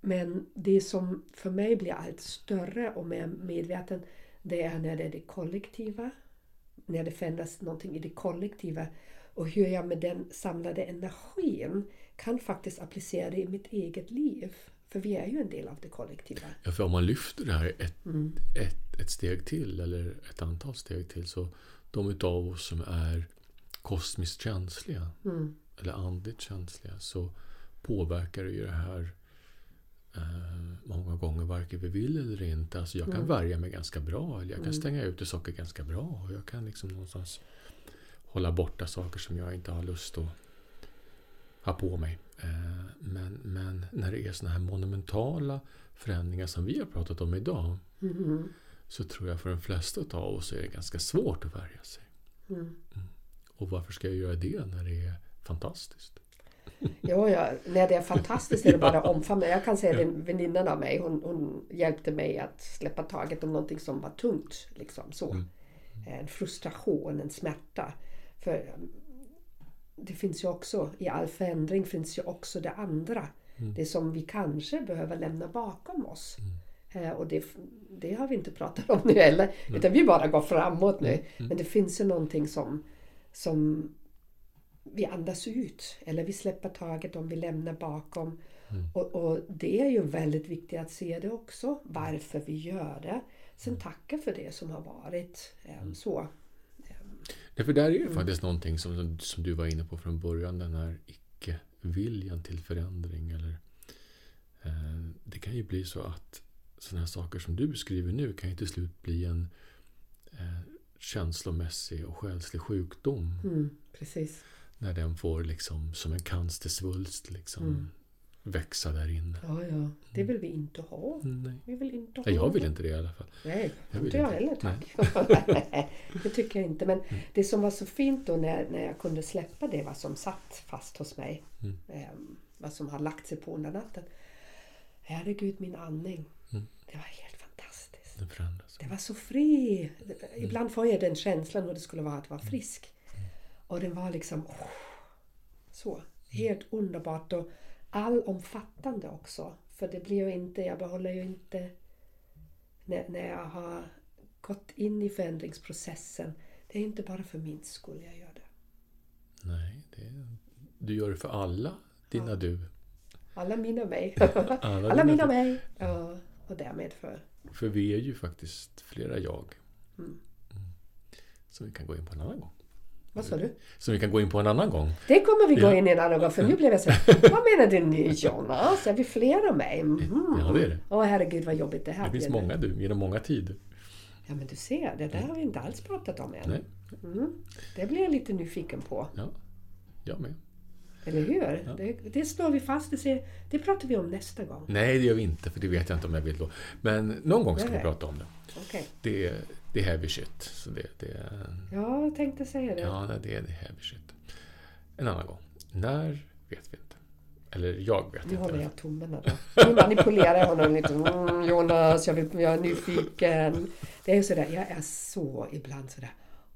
men det som för mig blir allt större och mer medveten det är när det är det kollektiva. När det förändras någonting i det kollektiva. Och hur jag med den samlade energin kan faktiskt applicera det i mitt eget liv. För vi är ju en del av det kollektiva.
Ja, för om man lyfter det här ett,
Mm.
ett, ett steg till eller ett antal steg till så de utav oss som är kosmiskt känsliga
Mm.
eller andligt känsliga så påverkar det ju det här många gånger varken vi vill eller inte. Alltså jag kan
Mm.
värja mig ganska bra eller jag kan
Mm.
stänga ute saker ganska bra och jag kan liksom någonstans hålla borta saker som jag inte har lust att ha på mig. Eh, men, men när det är såna här monumentala förändringar som vi har pratat om idag
Mm.
så tror jag för de flesta av oss är det ganska svårt att värja sig.
Mm.
Och varför ska jag göra det när det är fantastiskt?
Jo, ja, när det är fantastiskt är det bara att omfamna. Jag kan säga den väninnan av mig, hon, hon hjälpte mig att släppa taget om någonting som var tungt. Liksom, så.
Mm.
En frustration, en smärta. För um, det finns ju också, i all förändring finns ju också det andra.
Mm.
Det som vi kanske behöver lämna bakom oss.
Mm.
Eh, Och det, det har vi inte pratat om nu heller. Utan vi bara går framåt nu.
Mm.
Men det finns ju någonting som, som vi andas ut. Eller vi släpper taget om vi lämnar bakom.
Mm.
Och, och det är ju väldigt viktigt att se det också. Varför vi gör det. Sen
Mm.
tacka för det som har varit. Eh, Så.
Ja, för där är det
Mm.
faktiskt någonting som, som du var inne på från början. Den här icke-viljan till förändring. Eller, eh, det kan ju bli så att sådana här saker som du beskriver nu kan ju till slut bli en eh, känslomässig och själslig sjukdom.
Mm, precis.
När den får liksom som en cancersvulst liksom
Mm.
växa där inne.
Ja, ja. Det vill vi inte ha.
Nej.
Vi vill inte ha
jag vill
det.
inte det i alla fall.
Nej,
Jag
inte jag heller tack. det tycker jag inte. Men det som var så fint då när, när jag kunde släppa det, vad som satt fast hos mig.
Mm.
ehm, vad som har lagt sig på under natten. Herregud, min andning.
Mm.
Det var helt fantastiskt.
Förändras.
Det var så fri. Ibland får jag den känslan hur det skulle vara att vara
Mm.
frisk. Och den var liksom åh, så. Helt underbart och allomfattande också. För det blir ju inte, jag behåller ju inte när, när jag har gått in i förändringsprocessen. Det är inte bara för min skull jag gör det.
Nej, det, du gör det för alla dina du.
Alla mina mig.
Alla
Alla
dina
mina
du.
mig. Ja, och därmed för...
För vi är ju faktiskt flera jag.
Mm.
Mm. Som vi kan gå in på en annan gång.
Vad sa du?
Som vi kan gå in på en annan gång.
Det kommer vi gå
Ja.
in i en annan gång för nu blev jag så Vad menar du nu Jonas? Är vi flera mig? Mhm.
Ja, det är det.
Åh herregud vad jobbigt det här
Det finns många du, genom många tider.
Ja men du ser, det där har vi inte alls pratat om än.
Nej,
Mm. Det blir jag lite nyfiken på.
ja. Jag med.
Eller hur? Det, det slår vi fast. Det, ser, det pratar vi om nästa gång.
Nej, det gör vi inte, för det vet jag inte om jag vill då. Men någon gång ska vi
Nej.
prata om det.
Okej.
Det det är heavy shit. Så det, det är,
Ja, jag tänkte säga det.
ja, det är heavy shit. En annan gång. När vet vi inte. Eller jag vet
Nu
inte.
håller jag tummarna då. Nu manipulerar jag honom lite. Mm, Jonas, jag, vill, jag är nyfiken. Det är ju sådär, jag är så ibland sådär.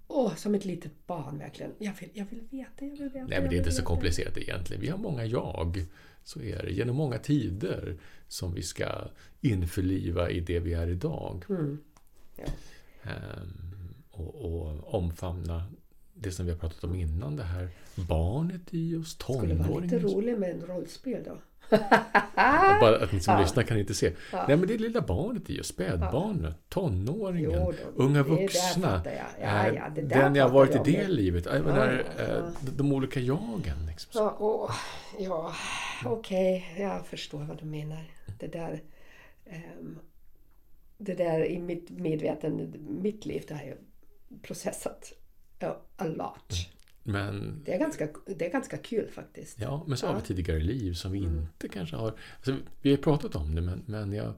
Åh, som ett litet barn verkligen. Jag vill, jag vill veta, jag vill veta.
Nej, men det är inte så komplicerat egentligen. Vi har många jag. Så är det. Genom många tider som vi ska införliva i det vi är idag.
Mm. Ja.
Ehm, och, och omfamna det som vi har pratat om innan. Det här barnet i oss,
Det skulle vara lite
tonåringen.
roligt med en rollspel då.
Bara att ni som
Ja.
lyssnar kan inte se.
Ja.
Nej, men det är lilla barnet i oss, spädbarnet, tonåringen,
Jo då,
unga vuxna.
jag. Ja,
eh,
ja,
den jag varit
vi
i det livet. Jag menar, eh, de, olika jagen. Liksom.
Ja, ja okej, jag förstår vad du menar. Det där, ehm, det där i mitt medvetande, mitt liv, det har jag processat a lot.
Men
Det är ganska, det är ganska kul faktiskt.
Ja, men så har
Ja.
vi tidigare liv som vi
Mm.
inte kanske har... Alltså, vi har pratat om det, men, men jag,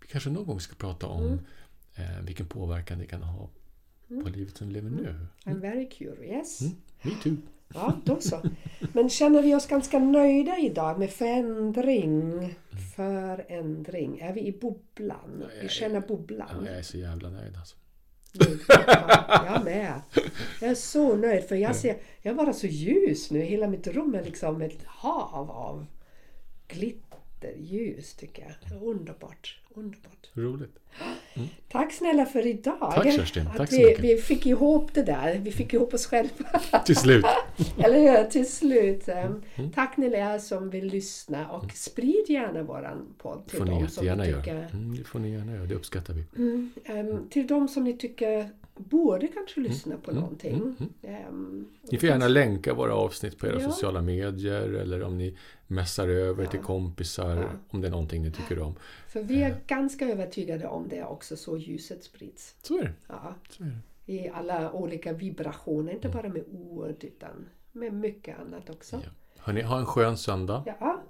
vi kanske någon gång ska prata om
Mm.
eh, vilken påverkan det kan ha på livet som vi lever nu.
I'm very curious.
Mm. Me too.
Ja, då så. Men känner vi oss ganska nöjda idag med förändring? Förändring. Är vi i bubblan? Vi känner
Ja,
bubblan.
jag är så jävla nöjd alltså.
Ja, jag med. Jag är så nöjd för jag ser, jag är bara så ljus nu. Hela mitt rum är liksom ett hav av glitterljus tycker jag. Underbart. Underbart.
Roligt.
Tack snälla för idag.
Tack, Kerstin. Tack så
vi,
mycket.
vi fick ihop det där. Vi fick ihop oss själva.
Till slut.
Eller hur? Till slut.
Mm.
Tack ni är som vill lyssna och sprid gärna våran podd till
får ni
dem som ni tycker
Mm, det får ni gärna göra. Det uppskattar vi.
Ehm, till de som ni tycker borde kanske lyssna på
mm,
någonting. Ehm,
Ni får gärna länka våra avsnitt på era
Ja.
sociala medier eller om ni messar över till kompisar
Ja.
om det är någonting ni tycker om.
För vi är ganska övertygade om det också, så ljuset sprids.
Så är det.
Ja,
Så är det.
I alla olika vibrationer, inte bara med ord utan med mycket annat också.
Ja. Hörrni, ha en skön söndag.
Ja.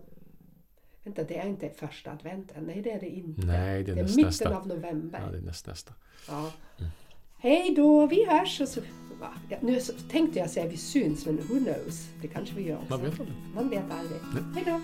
Vänta, det är inte första adventen. Nej, det är det inte.
Nej, det är
det är
näst
mitten
nästa.
av november.
Ja, det är näst nästa.
Ja. Hej då, vi hörs! Va? ja, nu tänkte jag säga vi syns, men who knows? Det kanske vi gör också.
Man vet aldrig.
Man vet aldrig. Hej då!